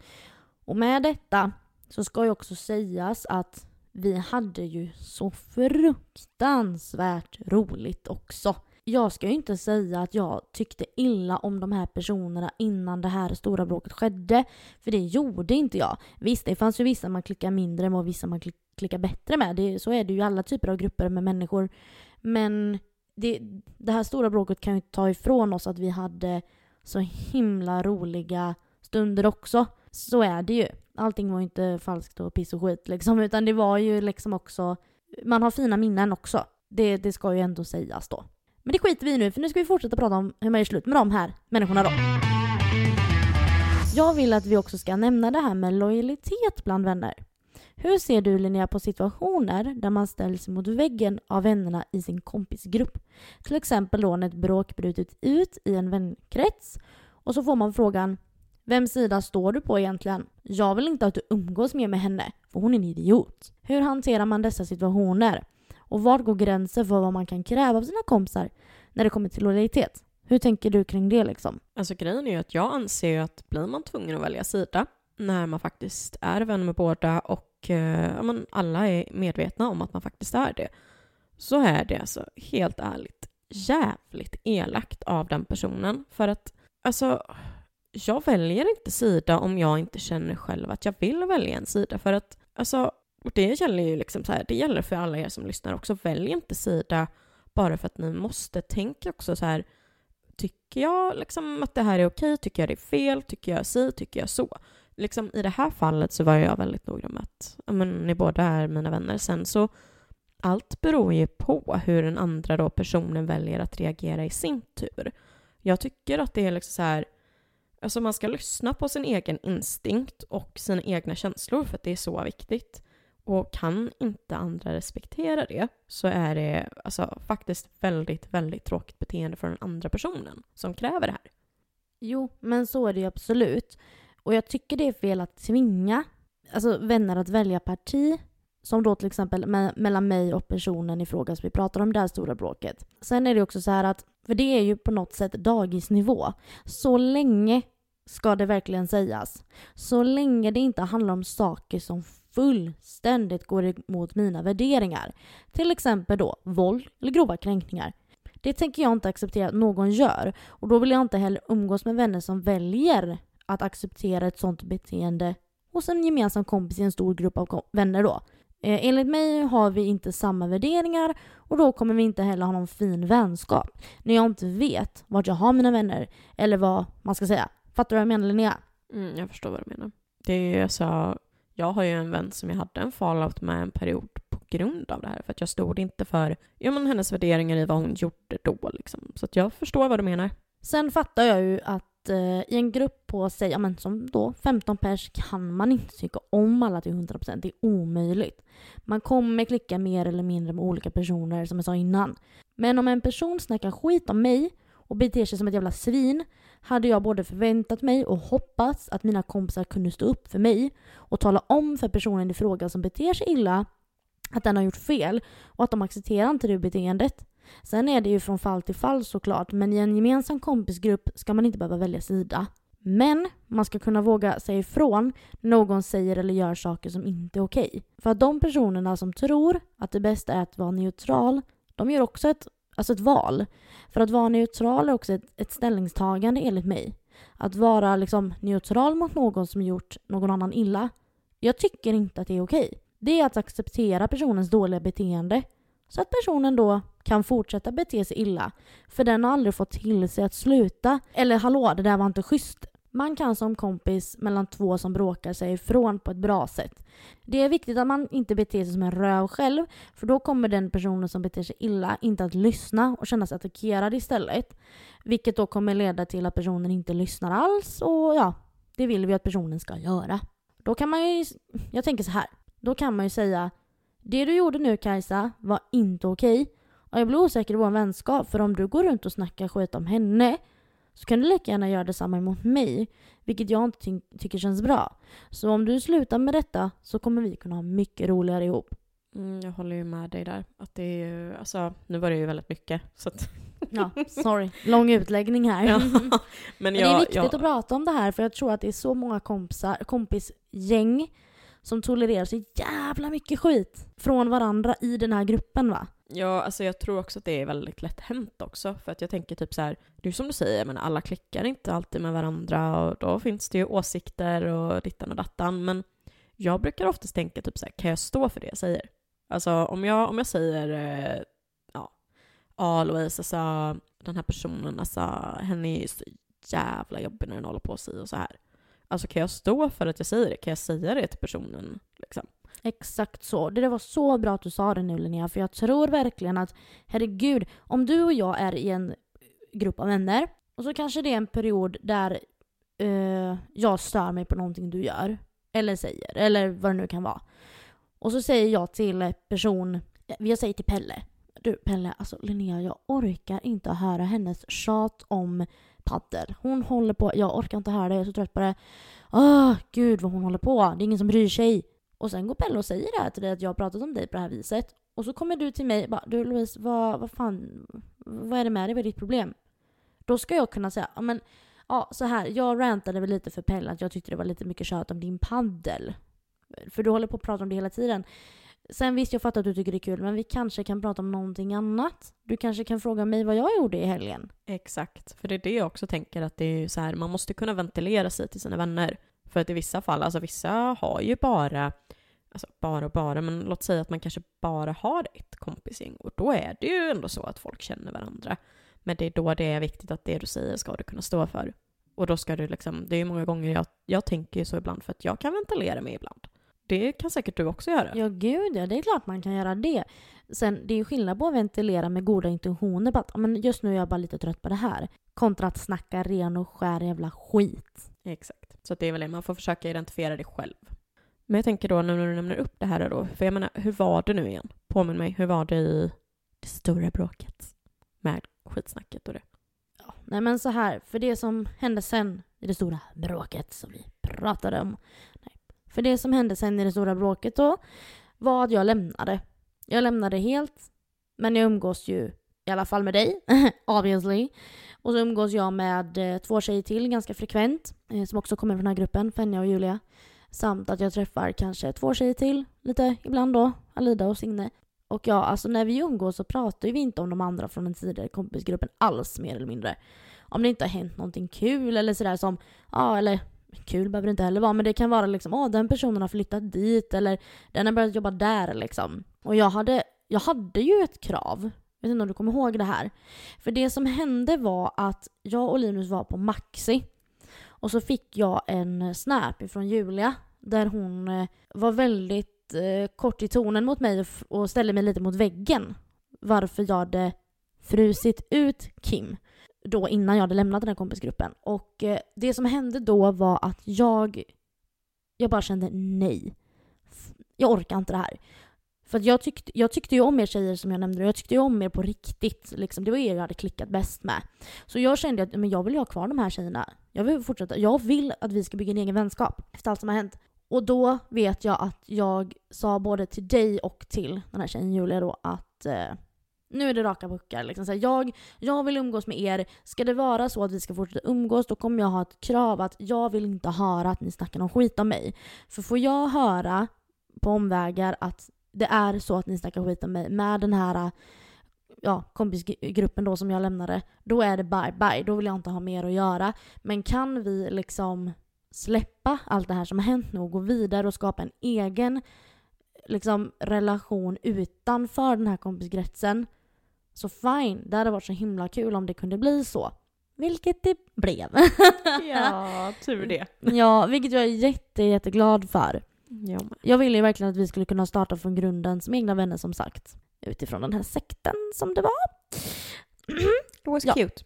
och med detta så ska ju också sägas att vi hade ju så fruktansvärt roligt också. Jag ska ju inte säga att jag tyckte illa om de här personerna innan det här stora bråket skedde. För det gjorde inte jag. Visst, det fanns ju vissa man klickar mindre med och vissa man klickar bättre med. Det, så är det ju i alla typer av grupper med människor. Men det, det här stora bråket kan ju inte ta ifrån oss att vi hade så himla roliga stunder också. Så är det ju. Allting var ju inte falskt och piss och skit liksom, utan det var ju liksom också... Man har fina minnen också. Det, det ska ju ändå sägas då. Men det skiter vi i nu, för nu ska vi fortsätta prata om hur man gör slut med de här människorna då. Jag vill att vi också ska nämna det här med lojalitet bland vänner. Hur ser du Linnea på situationer där man ställs mot väggen av vännerna i sin kompisgrupp? Till exempel då när ett bråk brutit ut i en vänkrets och så får man frågan Vems sida står du på egentligen? Jag vill inte att du umgås mer med henne, för hon är en idiot. Hur hanterar man dessa situationer? Och var går gränsen för vad man kan kräva av sina kompisar när det kommer till lojalitet? Hur tänker du kring det liksom? Alltså grejen är ju att jag anser ju att blir man tvungen att välja sida när man faktiskt är vän med båda och eh, man, alla är medvetna om att man faktiskt är det, så är det alltså helt ärligt jävligt elakt av den personen. För att alltså, jag väljer inte sida om jag inte känner själv att jag vill välja en sida. För att alltså, och det gäller ju liksom så här, det gäller för alla er som lyssnar också. Välj inte sida bara för att ni måste. Tänk också så här, tycker jag liksom att det här är okej? Tycker jag det är fel? Tycker jag si? Tycker jag så? Liksom, I det här fallet så var jag väldigt noga med att men, ni båda är mina vänner. Sen så allt beror ju på hur den andra då personen väljer att reagera i sin tur. Jag tycker att det är liksom så här, alltså man ska lyssna på sin egen instinkt och sina egna känslor för att det är så viktigt. Och kan inte andra respektera det så är det alltså, faktiskt väldigt, väldigt tråkigt beteende från den andra personen som kräver det här. Jo, men så är det ju absolut. Och jag tycker det är fel att tvinga alltså, vänner att välja parti. Som då till exempel me mellan mig och personen i fråga som vi pratar om det här stora bråket. Sen är det också så här att, för det är ju på något sätt dagisnivå. Så länge ska det verkligen sägas. Så länge det inte handlar om saker som fullständigt går emot mina värderingar. Till exempel då våld eller grova kränkningar. Det tänker jag inte acceptera att någon gör och då vill jag inte heller umgås med vänner som väljer att acceptera ett sånt beteende hos en gemensam kompis i en stor grupp av vänner då. Eh, enligt mig har vi inte samma värderingar och då kommer vi inte heller ha någon fin vänskap. När jag inte vet vart jag har mina vänner eller vad man ska säga. Fattar du vad jag menar Linnea? Mm, jag förstår vad du menar. Det är alltså, jag har ju en vän som jag hade en fallout med en period på grund av det här. För att jag stod inte för ja, men hennes värderingar i vad hon gjorde då. Liksom. Så att jag förstår vad du menar. Sen fattar jag ju att eh, i en grupp på, säg, ja, men som då 15 pers kan man inte tycka om alla till 100%. Det är omöjligt. Man kommer klicka mer eller mindre med olika personer som jag sa innan. Men om en person snackar skit om mig och beter sig som ett jävla svin hade jag både förväntat mig och hoppats att mina kompisar kunde stå upp för mig och tala om för personen i fråga som beter sig illa att den har gjort fel och att de accepterar inte det beteendet. Sen är det ju från fall till fall såklart, men i en gemensam kompisgrupp ska man inte behöva välja sida. Men man ska kunna våga säga ifrån när någon säger eller gör saker som inte är okej. För att de personerna som tror att det bästa är att vara neutral, de gör också ett Alltså ett val. För att vara neutral är också ett, ett ställningstagande enligt mig. Att vara liksom neutral mot någon som gjort någon annan illa. Jag tycker inte att det är okej. Det är att acceptera personens dåliga beteende. Så att personen då kan fortsätta bete sig illa. För den har aldrig fått till sig att sluta. Eller hallå, det där var inte schysst. Man kan som kompis mellan två som bråkar sig ifrån på ett bra sätt. Det är viktigt att man inte beter sig som en röv själv, för då kommer den personen som beter sig illa inte att lyssna och känna sig attackerad istället. Vilket då kommer leda till att personen inte lyssnar alls och ja, det vill vi att personen ska göra. Då kan man ju, jag tänker så här, då kan man ju säga det du gjorde nu Kajsa var inte okej. Och jag blir osäker i vår vänskap för om du går runt och snackar skit om henne så kan du lika gärna göra detsamma emot mig, vilket jag inte ty tycker känns bra. Så om du slutar med detta så kommer vi kunna ha mycket roligare ihop. Mm, jag håller ju med dig där. Att det är ju, alltså, nu var det ju väldigt mycket. Så att... Ja, sorry. Lång utläggning här. Ja, men, men jag, det är viktigt jag... att prata om det här för jag tror att det är så många kompisar, kompisgäng som tolererar så jävla mycket skit från varandra i den här gruppen va. Ja, alltså jag tror också att det är väldigt lätt hänt också. För att jag tänker typ så här, det är som du säger, men alla klickar inte alltid med varandra och då finns det ju åsikter och dittan och dattan. Men jag brukar oftast tänka typ så här, kan jag stå för det jag säger? Alltså om jag, om jag säger, eh, ja, ja Louise, alltså den här personen, alltså henne är ju så jävla jobbig när den håller på sig och så här. Alltså kan jag stå för att jag säger det? Kan jag säga det till personen? Liksom? Exakt så. Det var så bra att du sa det nu Linnea, för jag tror verkligen att herregud, om du och jag är i en grupp av vänner och så kanske det är en period där uh, jag stör mig på någonting du gör eller säger eller vad det nu kan vara. Och så säger jag till person, eh, jag säger till Pelle, du Pelle, alltså Linnea jag orkar inte höra hennes tjat om paddel. Hon håller på, jag orkar inte höra det, jag är så trött på det. Åh, oh, gud vad hon håller på, det är ingen som bryr sig. Och sen går Pelle och säger det här till dig att jag har pratat om dig på det här viset. Och så kommer du till mig och bara, du Louise, vad, vad fan, vad är det med dig, vad är ditt problem? Då ska jag kunna säga, ja men, ja så här, jag rantade väl lite för Pelle att jag tyckte det var lite mycket tjat om din paddel. För du håller på att prata om det hela tiden. Sen visst, jag fattar att du tycker det är kul, men vi kanske kan prata om någonting annat. Du kanske kan fråga mig vad jag gjorde i helgen. Exakt, för det är det jag också tänker att det är så här, man måste kunna ventilera sig till sina vänner. För att i vissa fall, alltså vissa har ju bara, alltså bara och bara, men låt säga att man kanske bara har ett kompisgäng och då är det ju ändå så att folk känner varandra. Men det är då det är viktigt att det du säger ska du kunna stå för. Och då ska du liksom, det är ju många gånger jag, jag tänker ju så ibland för att jag kan ventilera mig ibland. Det kan säkert du också göra. Ja, gud ja. Det är klart man kan göra det. Sen, det är ju skillnad på att ventilera med goda intentioner. På att, men just nu är jag bara lite trött på det här. Kontra att snacka ren och skär jävla skit. Exakt. Så det är väl det, man får försöka identifiera det själv. Men jag tänker då när du nämner upp det här då, för jag menar, hur var det nu igen? Påminn mig, hur var det i det stora bråket? Med skitsnacket och det. Ja, nej men så här, för det som hände sen i det stora bråket som vi pratade om. Nej. För det som hände sen i det stora bråket då var att jag lämnade. Jag lämnade helt, men jag umgås ju i alla fall med dig, obviously. Och så umgås jag med eh, två tjejer till ganska frekvent, eh, som också kommer från den här gruppen, Fenja och Julia. Samt att jag träffar kanske två tjejer till, lite ibland då, Alida och Signe. Och ja, alltså när vi umgås så pratar vi inte om de andra från den tidigare kompisgruppen alls mer eller mindre. Om det inte har hänt någonting kul eller sådär som, ja eller kul behöver det inte heller vara, men det kan vara liksom, åh den personen har flyttat dit eller den har börjat jobba där liksom. Och jag hade, jag hade ju ett krav, vet inte om du kommer ihåg det här. För det som hände var att jag och Linus var på Maxi och så fick jag en snap från Julia där hon eh, var väldigt eh, kort i tonen mot mig och ställde mig lite mot väggen. Varför jag hade frusit ut Kim då innan jag hade lämnat den här kompisgruppen. Och eh, det som hände då var att jag, jag bara kände nej. Jag orkar inte det här. För jag, tyckte, jag tyckte ju om er tjejer som jag nämnde, jag tyckte ju om er på riktigt. Liksom. Det var er jag hade klickat bäst med. Så jag kände att men jag vill ha kvar de här tjejerna. Jag vill fortsätta. Jag vill att vi ska bygga en egen vänskap efter allt som har hänt. Och då vet jag att jag sa både till dig och till den här tjejen Julia då att eh, nu är det raka puckar. Liksom. Så här, jag, jag vill umgås med er. Ska det vara så att vi ska fortsätta umgås då kommer jag ha ett krav att jag vill inte höra att ni snackar någon skit om mig. För får jag höra på omvägar att det är så att ni snackar skit om mig med den här ja, kompisgruppen då som jag lämnade, då är det bye bye. Då vill jag inte ha mer att göra. Men kan vi liksom släppa allt det här som har hänt nu och gå vidare och skapa en egen liksom, relation utanför den här kompiskretsen. Så fine, det hade varit så himla kul om det kunde bli så. Vilket det blev. ja, tur det. ja, vilket jag är jätte, jätteglad för. Jag, jag ville ju verkligen att vi skulle kunna starta från grunden som egna vänner som sagt. Utifrån den här sekten som det var. It was ja. cute.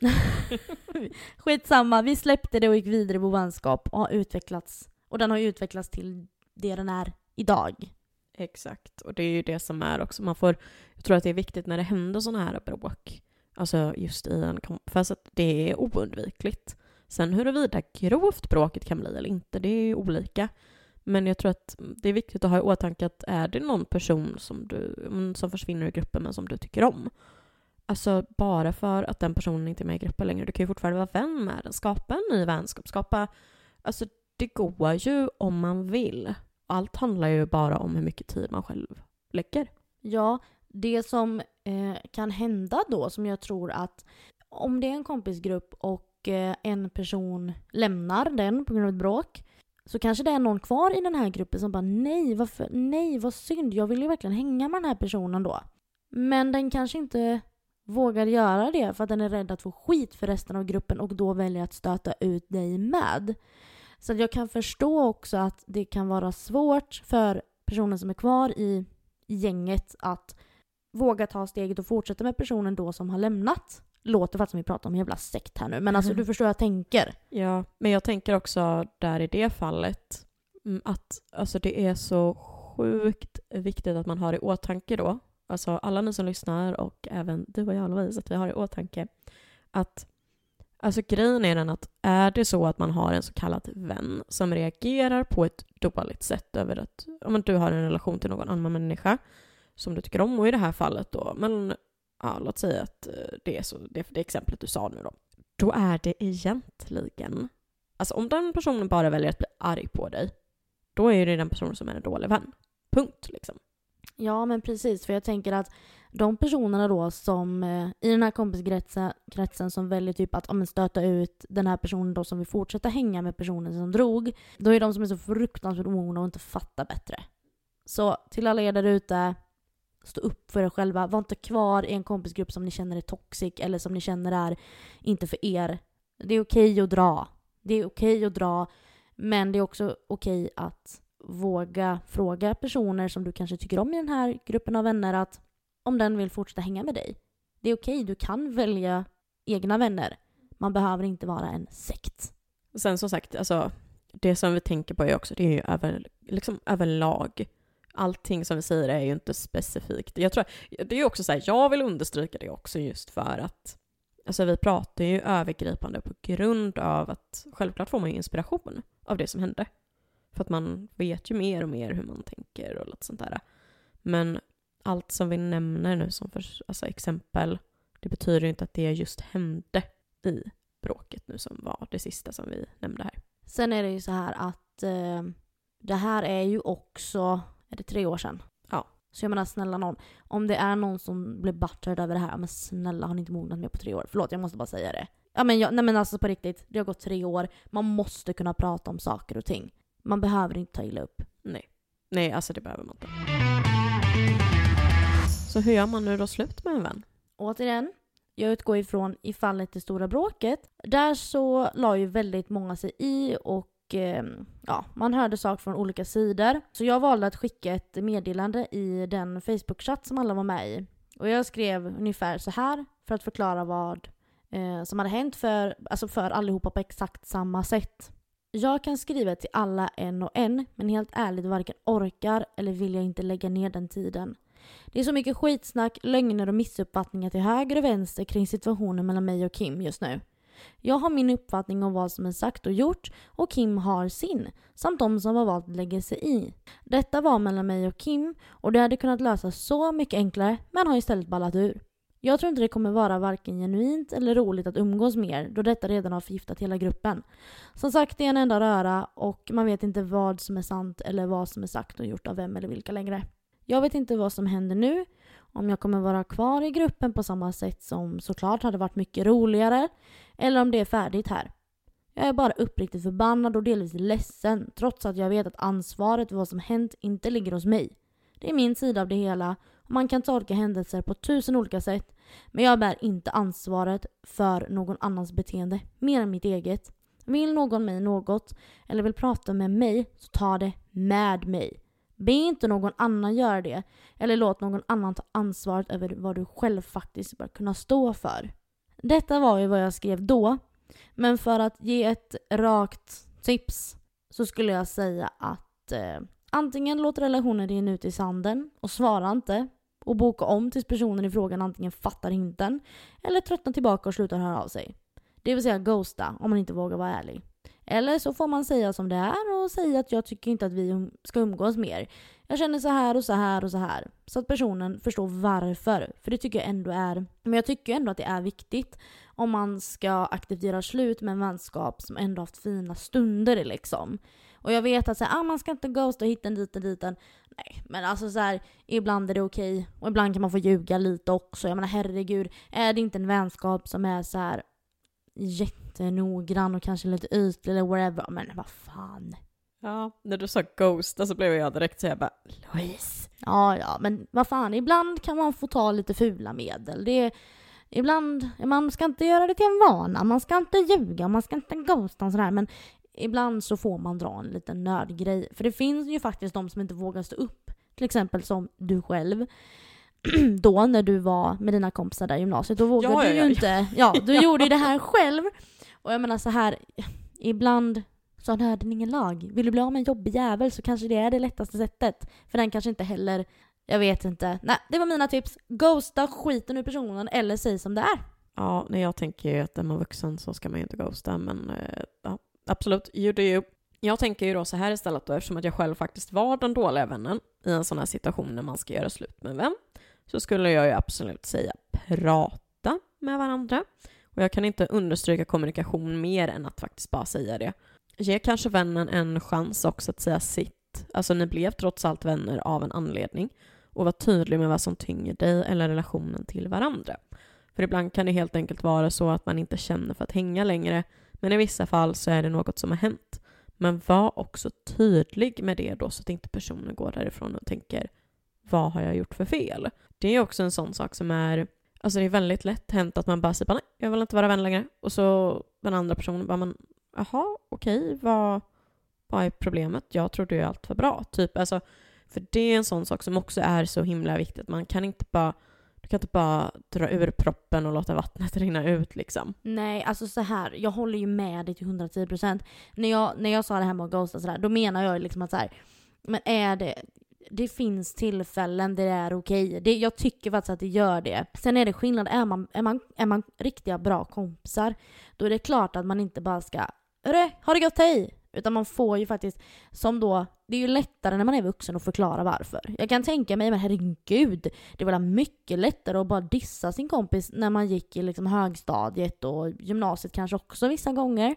Skitsamma, vi släppte det och gick vidare på vänskap och har utvecklats. Och den har utvecklats till det den är idag. Exakt, och det är ju det som är också, man får, jag tror att det är viktigt när det händer sådana här bråk, alltså just i en för att det är oundvikligt. Sen huruvida grovt bråket kan bli eller inte, det är ju olika. Men jag tror att det är viktigt att ha i åtanke att är det någon person som, du, som försvinner ur gruppen men som du tycker om, alltså bara för att den personen inte är med i gruppen längre, du kan ju fortfarande vara vän med den, skapa en ny vänskap, skapa, alltså det går ju om man vill allt handlar ju bara om hur mycket tid man själv lägger. Ja, det som eh, kan hända då, som jag tror att om det är en kompisgrupp och eh, en person lämnar den på grund av ett bråk så kanske det är någon kvar i den här gruppen som bara nej, varför, nej vad synd, jag vill ju verkligen hänga med den här personen då. Men den kanske inte vågar göra det för att den är rädd att få skit för resten av gruppen och då väljer att stöta ut dig med. Så jag kan förstå också att det kan vara svårt för personen som är kvar i, gänget att våga ta steget och fortsätta med personen då som har lämnat. Låter faktiskt som vi pratar om en jävla sekt här nu, men alltså du förstår hur jag tänker. Ja, men jag tänker också där i det fallet mm, att alltså det är så sjukt viktigt att man har i åtanke då, alltså alla ni som lyssnar och även du och jag Louise, att vi har i åtanke att Alltså grejen är den att är det så att man har en så kallad vän som reagerar på ett dåligt sätt över att om du har en relation till någon annan människa som du tycker om och i det här fallet då, men ja, låt säga att eh, det är så, det, det exemplet du sa nu då. Då är det egentligen, alltså om den personen bara väljer att bli arg på dig, då är det den personen som är en dålig vän. Punkt liksom. Ja, men precis. För jag tänker att de personerna då som eh, i den här kompiskretsen som väljer typ att ja, stöta ut den här personen då som vill fortsätta hänga med personen som drog. Då är de som är så fruktansvärt omogna och inte fattar bättre. Så till alla er där ute, Stå upp för er själva. Var inte kvar i en kompisgrupp som ni känner är toxic eller som ni känner är inte för er. Det är okej okay att dra. Det är okej okay att dra. Men det är också okej okay att våga fråga personer som du kanske tycker om i den här gruppen av vänner att om den vill fortsätta hänga med dig. Det är okej, du kan välja egna vänner. Man behöver inte vara en sekt. Sen som sagt, alltså, det som vi tänker på är också, det är ju över, liksom överlag. Allting som vi säger är ju inte specifikt. Jag tror, det är också så här, jag vill understryka det också just för att Alltså vi pratar ju övergripande på grund av att självklart får man ju inspiration av det som hände. För att man vet ju mer och mer hur man tänker och lite sånt där. Men allt som vi nämner nu som för, alltså exempel, det betyder ju inte att det just hände i bråket nu som var det sista som vi nämnde här. Sen är det ju så här att eh, det här är ju också, är det tre år sedan? Ja. Så jag menar snälla någon, om det är någon som blir buttered över det här, men snälla har ni inte mognat mer på tre år? Förlåt, jag måste bara säga det. Ja men, jag, nej men alltså på riktigt, det har gått tre år. Man måste kunna prata om saker och ting. Man behöver inte ta illa upp. Nej. Nej, alltså det behöver man inte. Så hur gör man nu då slut med en vän? Återigen, jag utgår ifrån i fallet det stora bråket. Där så la ju väldigt många sig i och eh, ja, man hörde saker från olika sidor. Så jag valde att skicka ett meddelande i den Facebook-chatt som alla var med i. Och jag skrev ungefär så här för att förklara vad eh, som hade hänt för, alltså för allihopa på exakt samma sätt. Jag kan skriva till alla en och en, men helt ärligt varken orkar eller vill jag inte lägga ner den tiden. Det är så mycket skitsnack, lögner och missuppfattningar till höger och vänster kring situationen mellan mig och Kim just nu. Jag har min uppfattning om vad som är sagt och gjort och Kim har sin, samt de som har valt att lägga sig i. Detta var mellan mig och Kim och det hade kunnat lösas så mycket enklare men har istället ballat ur. Jag tror inte det kommer vara varken genuint eller roligt att umgås mer då detta redan har förgiftat hela gruppen. Som sagt, det är en enda röra och man vet inte vad som är sant eller vad som är sagt och gjort av vem eller vilka längre. Jag vet inte vad som händer nu, om jag kommer vara kvar i gruppen på samma sätt som såklart hade varit mycket roligare, eller om det är färdigt här. Jag är bara uppriktigt förbannad och delvis ledsen trots att jag vet att ansvaret för vad som hänt inte ligger hos mig. Det är min sida av det hela och man kan tolka händelser på tusen olika sätt men jag bär inte ansvaret för någon annans beteende mer än mitt eget. Vill någon mig något eller vill prata med mig så ta det med mig. Be inte någon annan göra det eller låt någon annan ta ansvaret över vad du själv faktiskt bör kunna stå för. Detta var ju vad jag skrev då. Men för att ge ett rakt tips så skulle jag säga att eh, antingen låt relationen rinna ut i sanden och svara inte och boka om tills personen i frågan antingen fattar hinten eller tröttnar tillbaka och slutar höra av sig. Det vill säga ghosta om man inte vågar vara ärlig. Eller så får man säga som det är och säga att jag tycker inte att vi ska umgås mer. Jag känner så här och så här och så här. Så att personen förstår varför. För det tycker jag ändå är, men jag tycker ändå att det är viktigt om man ska aktivt göra slut med en vänskap som ändå haft fina stunder liksom. Och jag vet att så här, ah, man ska inte ghosta och hitta en dit och. Nej, men alltså så här, ibland är det okej. Och ibland kan man få ljuga lite också. Jag menar herregud, är det inte en vänskap som är så här jättenoggrann och kanske lite ytlig eller whatever. Men vad fan. Ja, när du sa ghosta så blev jag direkt så jag bara Louise. Ja, ja, men vad fan, ibland kan man få ta lite fula medel. Det är, ibland, man ska inte göra det till en vana, man ska inte ljuga, man ska inte ghosta och sådär. Men ibland så får man dra en liten nödgrej. För det finns ju faktiskt de som inte vågar stå upp. Till exempel som du själv. då när du var med dina kompisar där i gymnasiet, då vågade ja, du ju ja, inte. Ja, du gjorde ju det här själv. Och jag menar så här, ibland så har nöden ingen lag. Vill du bli av med en jobbig jävel så kanske det är det lättaste sättet. För den kanske inte heller, jag vet inte. Nej, det var mina tips. Ghosta skiten ur personen eller säg som det är. Ja, nej, jag tänker ju att är man vuxen så ska man ju inte ghosta, men eh, ja, absolut, you do you. Jag tänker ju då så här istället då, eftersom att jag själv faktiskt var den dåliga vännen i en sån här situation när man ska göra slut med en vän, så skulle jag ju absolut säga prata med varandra. Och jag kan inte understryka kommunikation mer än att faktiskt bara säga det. Ge kanske vännen en chans också att säga sitt. Alltså ni blev trots allt vänner av en anledning. Och var tydlig med vad som tynger dig eller relationen till varandra. För ibland kan det helt enkelt vara så att man inte känner för att hänga längre, men i vissa fall så är det något som har hänt. Men var också tydlig med det då så att inte personen går därifrån och tänker vad har jag gjort för fel? Det är också en sån sak som är, alltså det är väldigt lätt hänt att man bara säger nej, jag vill inte vara vän längre. Och så den andra personen bara, men jaha, okej, vad, vad är problemet? Jag trodde ju allt var bra. Typ, alltså, för det är en sån sak som också är så himla viktigt. Man kan inte bara du kan inte bara dra ur proppen och låta vattnet rinna ut liksom. Nej, alltså så här, jag håller ju med dig till 110%. När jag, när jag sa det här med att ghosta sådär, då menar jag liksom att så här, men är det, det finns tillfällen där det är okej. Det, jag tycker faktiskt att det gör det. Sen är det skillnad, är man, är man, är man riktiga bra kompisar, då är det klart att man inte bara ska Hörru, har det gott hej? Utan man får ju faktiskt, som då, det är ju lättare när man är vuxen att förklara varför. Jag kan tänka mig, men herregud, det var mycket lättare att bara dissa sin kompis när man gick i liksom högstadiet och gymnasiet kanske också vissa gånger.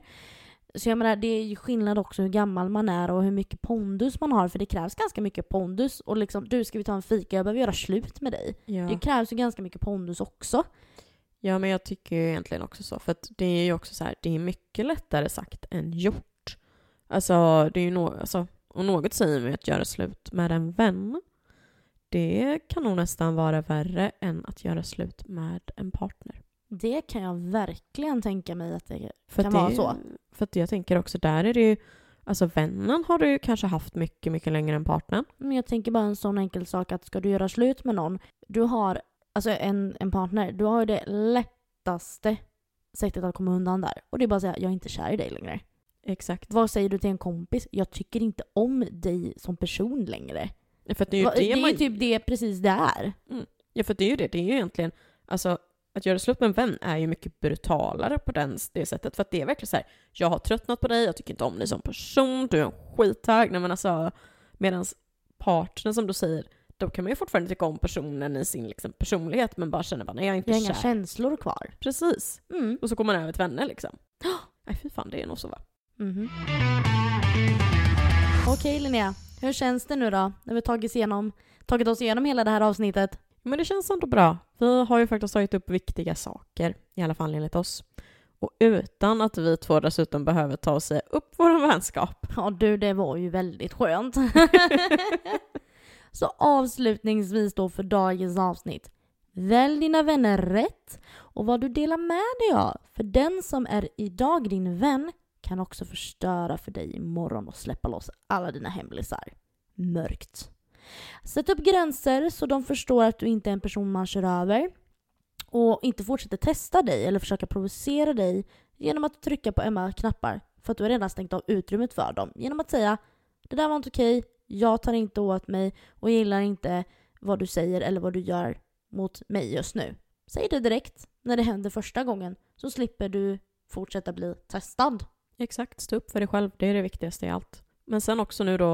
Så jag menar, det är ju skillnad också hur gammal man är och hur mycket pondus man har, för det krävs ganska mycket pondus. Och liksom, du ska vi ta en fika, jag behöver göra slut med dig. Ja. Det krävs ju ganska mycket pondus också. ja, men jag tycker ju egentligen också så. För att det är ju också så här, det är mycket lättare sagt än gjort. Alltså, det är ju no alltså, och något säger mig att göra slut med en vän. Det kan nog nästan vara värre än att göra slut med en partner. Det kan jag verkligen tänka mig att det För kan att vara det, så. För att jag tänker också, där är det ju, alltså vännen har du ju kanske haft mycket, mycket längre än partnern. Men jag tänker bara en sån enkel sak att ska du göra slut med någon, du har, alltså en, en partner, du har ju det lättaste sättet att komma undan där. Och det är bara att säga, jag är inte kär i dig längre. Exakt. Vad säger du till en kompis? Jag tycker inte om dig som person längre. För att det är ju det, det är man... ju typ det precis det är. Ja, för det är ju det. Det är ju egentligen, alltså att göra slut med en vän är ju mycket brutalare på den, det sättet. För att det är verkligen så här, jag har tröttnat på dig, jag tycker inte om dig som person, du är en skithög. Nej men alltså, medans partnern som du säger, då kan man ju fortfarande tycka om personen i sin liksom, personlighet men bara känna bara nej jag är inte Jag har inga kär. känslor kvar. Precis. Mm. Och så går man över till vänner liksom. Nej fy fan, det är nog så va? Mhm. Okej Linnea, hur känns det nu då? När vi tagit, igenom, tagit oss igenom hela det här avsnittet? Men det känns ändå bra. Vi har ju faktiskt tagit upp viktiga saker, i alla fall enligt oss. Och utan att vi två dessutom behöver ta och säga upp vår vänskap. Ja du, det var ju väldigt skönt. Så avslutningsvis då för dagens avsnitt. Välj dina vänner rätt och vad du delar med dig av. För den som är idag din vän kan också förstöra för dig imorgon och släppa loss alla dina hemlisar. Mörkt. Sätt upp gränser så de förstår att du inte är en person man kör över. Och inte fortsätter testa dig eller försöka provocera dig genom att trycka på ömma knappar för att du har redan stängt av utrymmet för dem. Genom att säga det där var inte okej, jag tar inte åt mig och gillar inte vad du säger eller vad du gör mot mig just nu. Säg det direkt när det händer första gången så slipper du fortsätta bli testad. Exakt, stå upp för dig själv. Det är det viktigaste i allt. Men sen också nu då,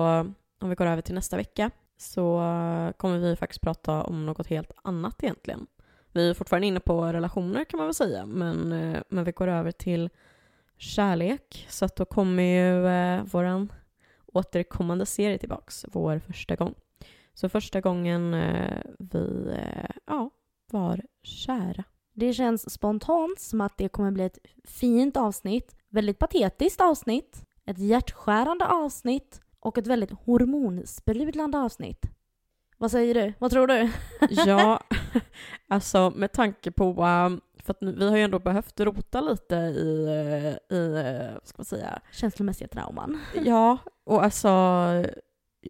om vi går över till nästa vecka, så kommer vi faktiskt prata om något helt annat egentligen. Vi är fortfarande inne på relationer kan man väl säga, men, eh, men vi går över till kärlek. Så att då kommer ju eh, vår återkommande serie tillbaks, vår första gång. Så första gången eh, vi eh, ja, var kära. Det känns spontant som att det kommer bli ett fint avsnitt, väldigt patetiskt avsnitt, ett hjärtskärande avsnitt och ett väldigt hormonsprudlande avsnitt. Vad säger du? Vad tror du? Ja, alltså med tanke på, um, för att vi har ju ändå behövt rota lite i, eh, i eh, vad ska man säga, Känslomässiga trauman. ja, och alltså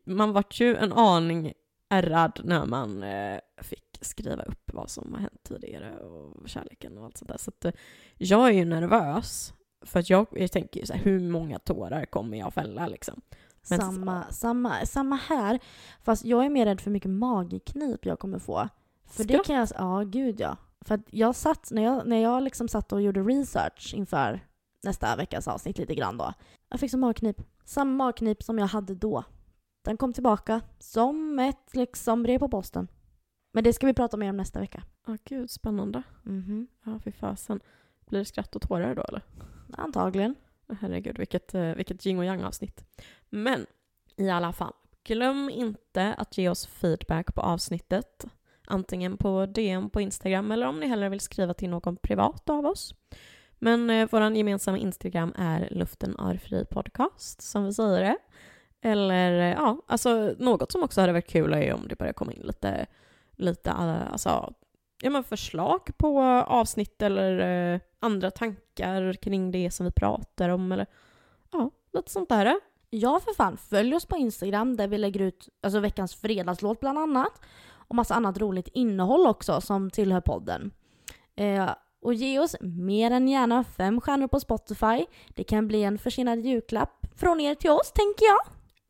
man vart ju en aning ärrad när man eh, fick skriva upp vad som har hänt tidigare och kärleken och allt sånt där. Så att jag är ju nervös, för att jag, jag tänker ju så här, hur många tårar kommer jag fälla liksom? Men- Samma, samma, samma här. Fast jag är mer rädd för mycket magknip jag kommer få. För det Skratt. kan jag... Ja, gud ja. För att jag satt, när jag, när jag liksom satt och gjorde research inför nästa veckas avsnitt lite grann då. Jag fick så magknip. Samma magknip som jag hade då. Den kom tillbaka som ett liksom brev på posten. Men det ska vi prata mer om nästa vecka. Ja, gud, spännande. Mhm. Ja, fy fasen. Blir det skratt och tårar då eller? Antagligen. Herregud, vilket, eh, vilket yin och yang avsnitt. Men i alla fall, glöm inte att ge oss feedback på avsnittet. Antingen på DM på Instagram eller om ni hellre vill skriva till någon privat av oss. Men eh, vår gemensamma Instagram är Luften är fri podcast, som vi säger det. Eller eh, ja, alltså något som också hade varit kul är ju om det börjar komma in lite, lite eh, alltså, ja, men förslag på avsnitt eller eh, andra tankar kring det som vi pratar om eller ja, lite sånt där. Ja för fan, följ oss på Instagram där vi lägger ut alltså, veckans fredagslåt bland annat. Och massa annat roligt innehåll också som tillhör podden. Eh, och ge oss mer än gärna fem stjärnor på Spotify. Det kan bli en försenad julklapp från er till oss tänker jag.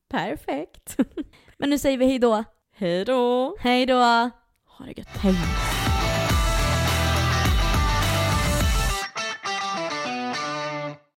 Perfekt. Men nu säger vi hej då. Hej då! Hej då! Ha det gött. Hej.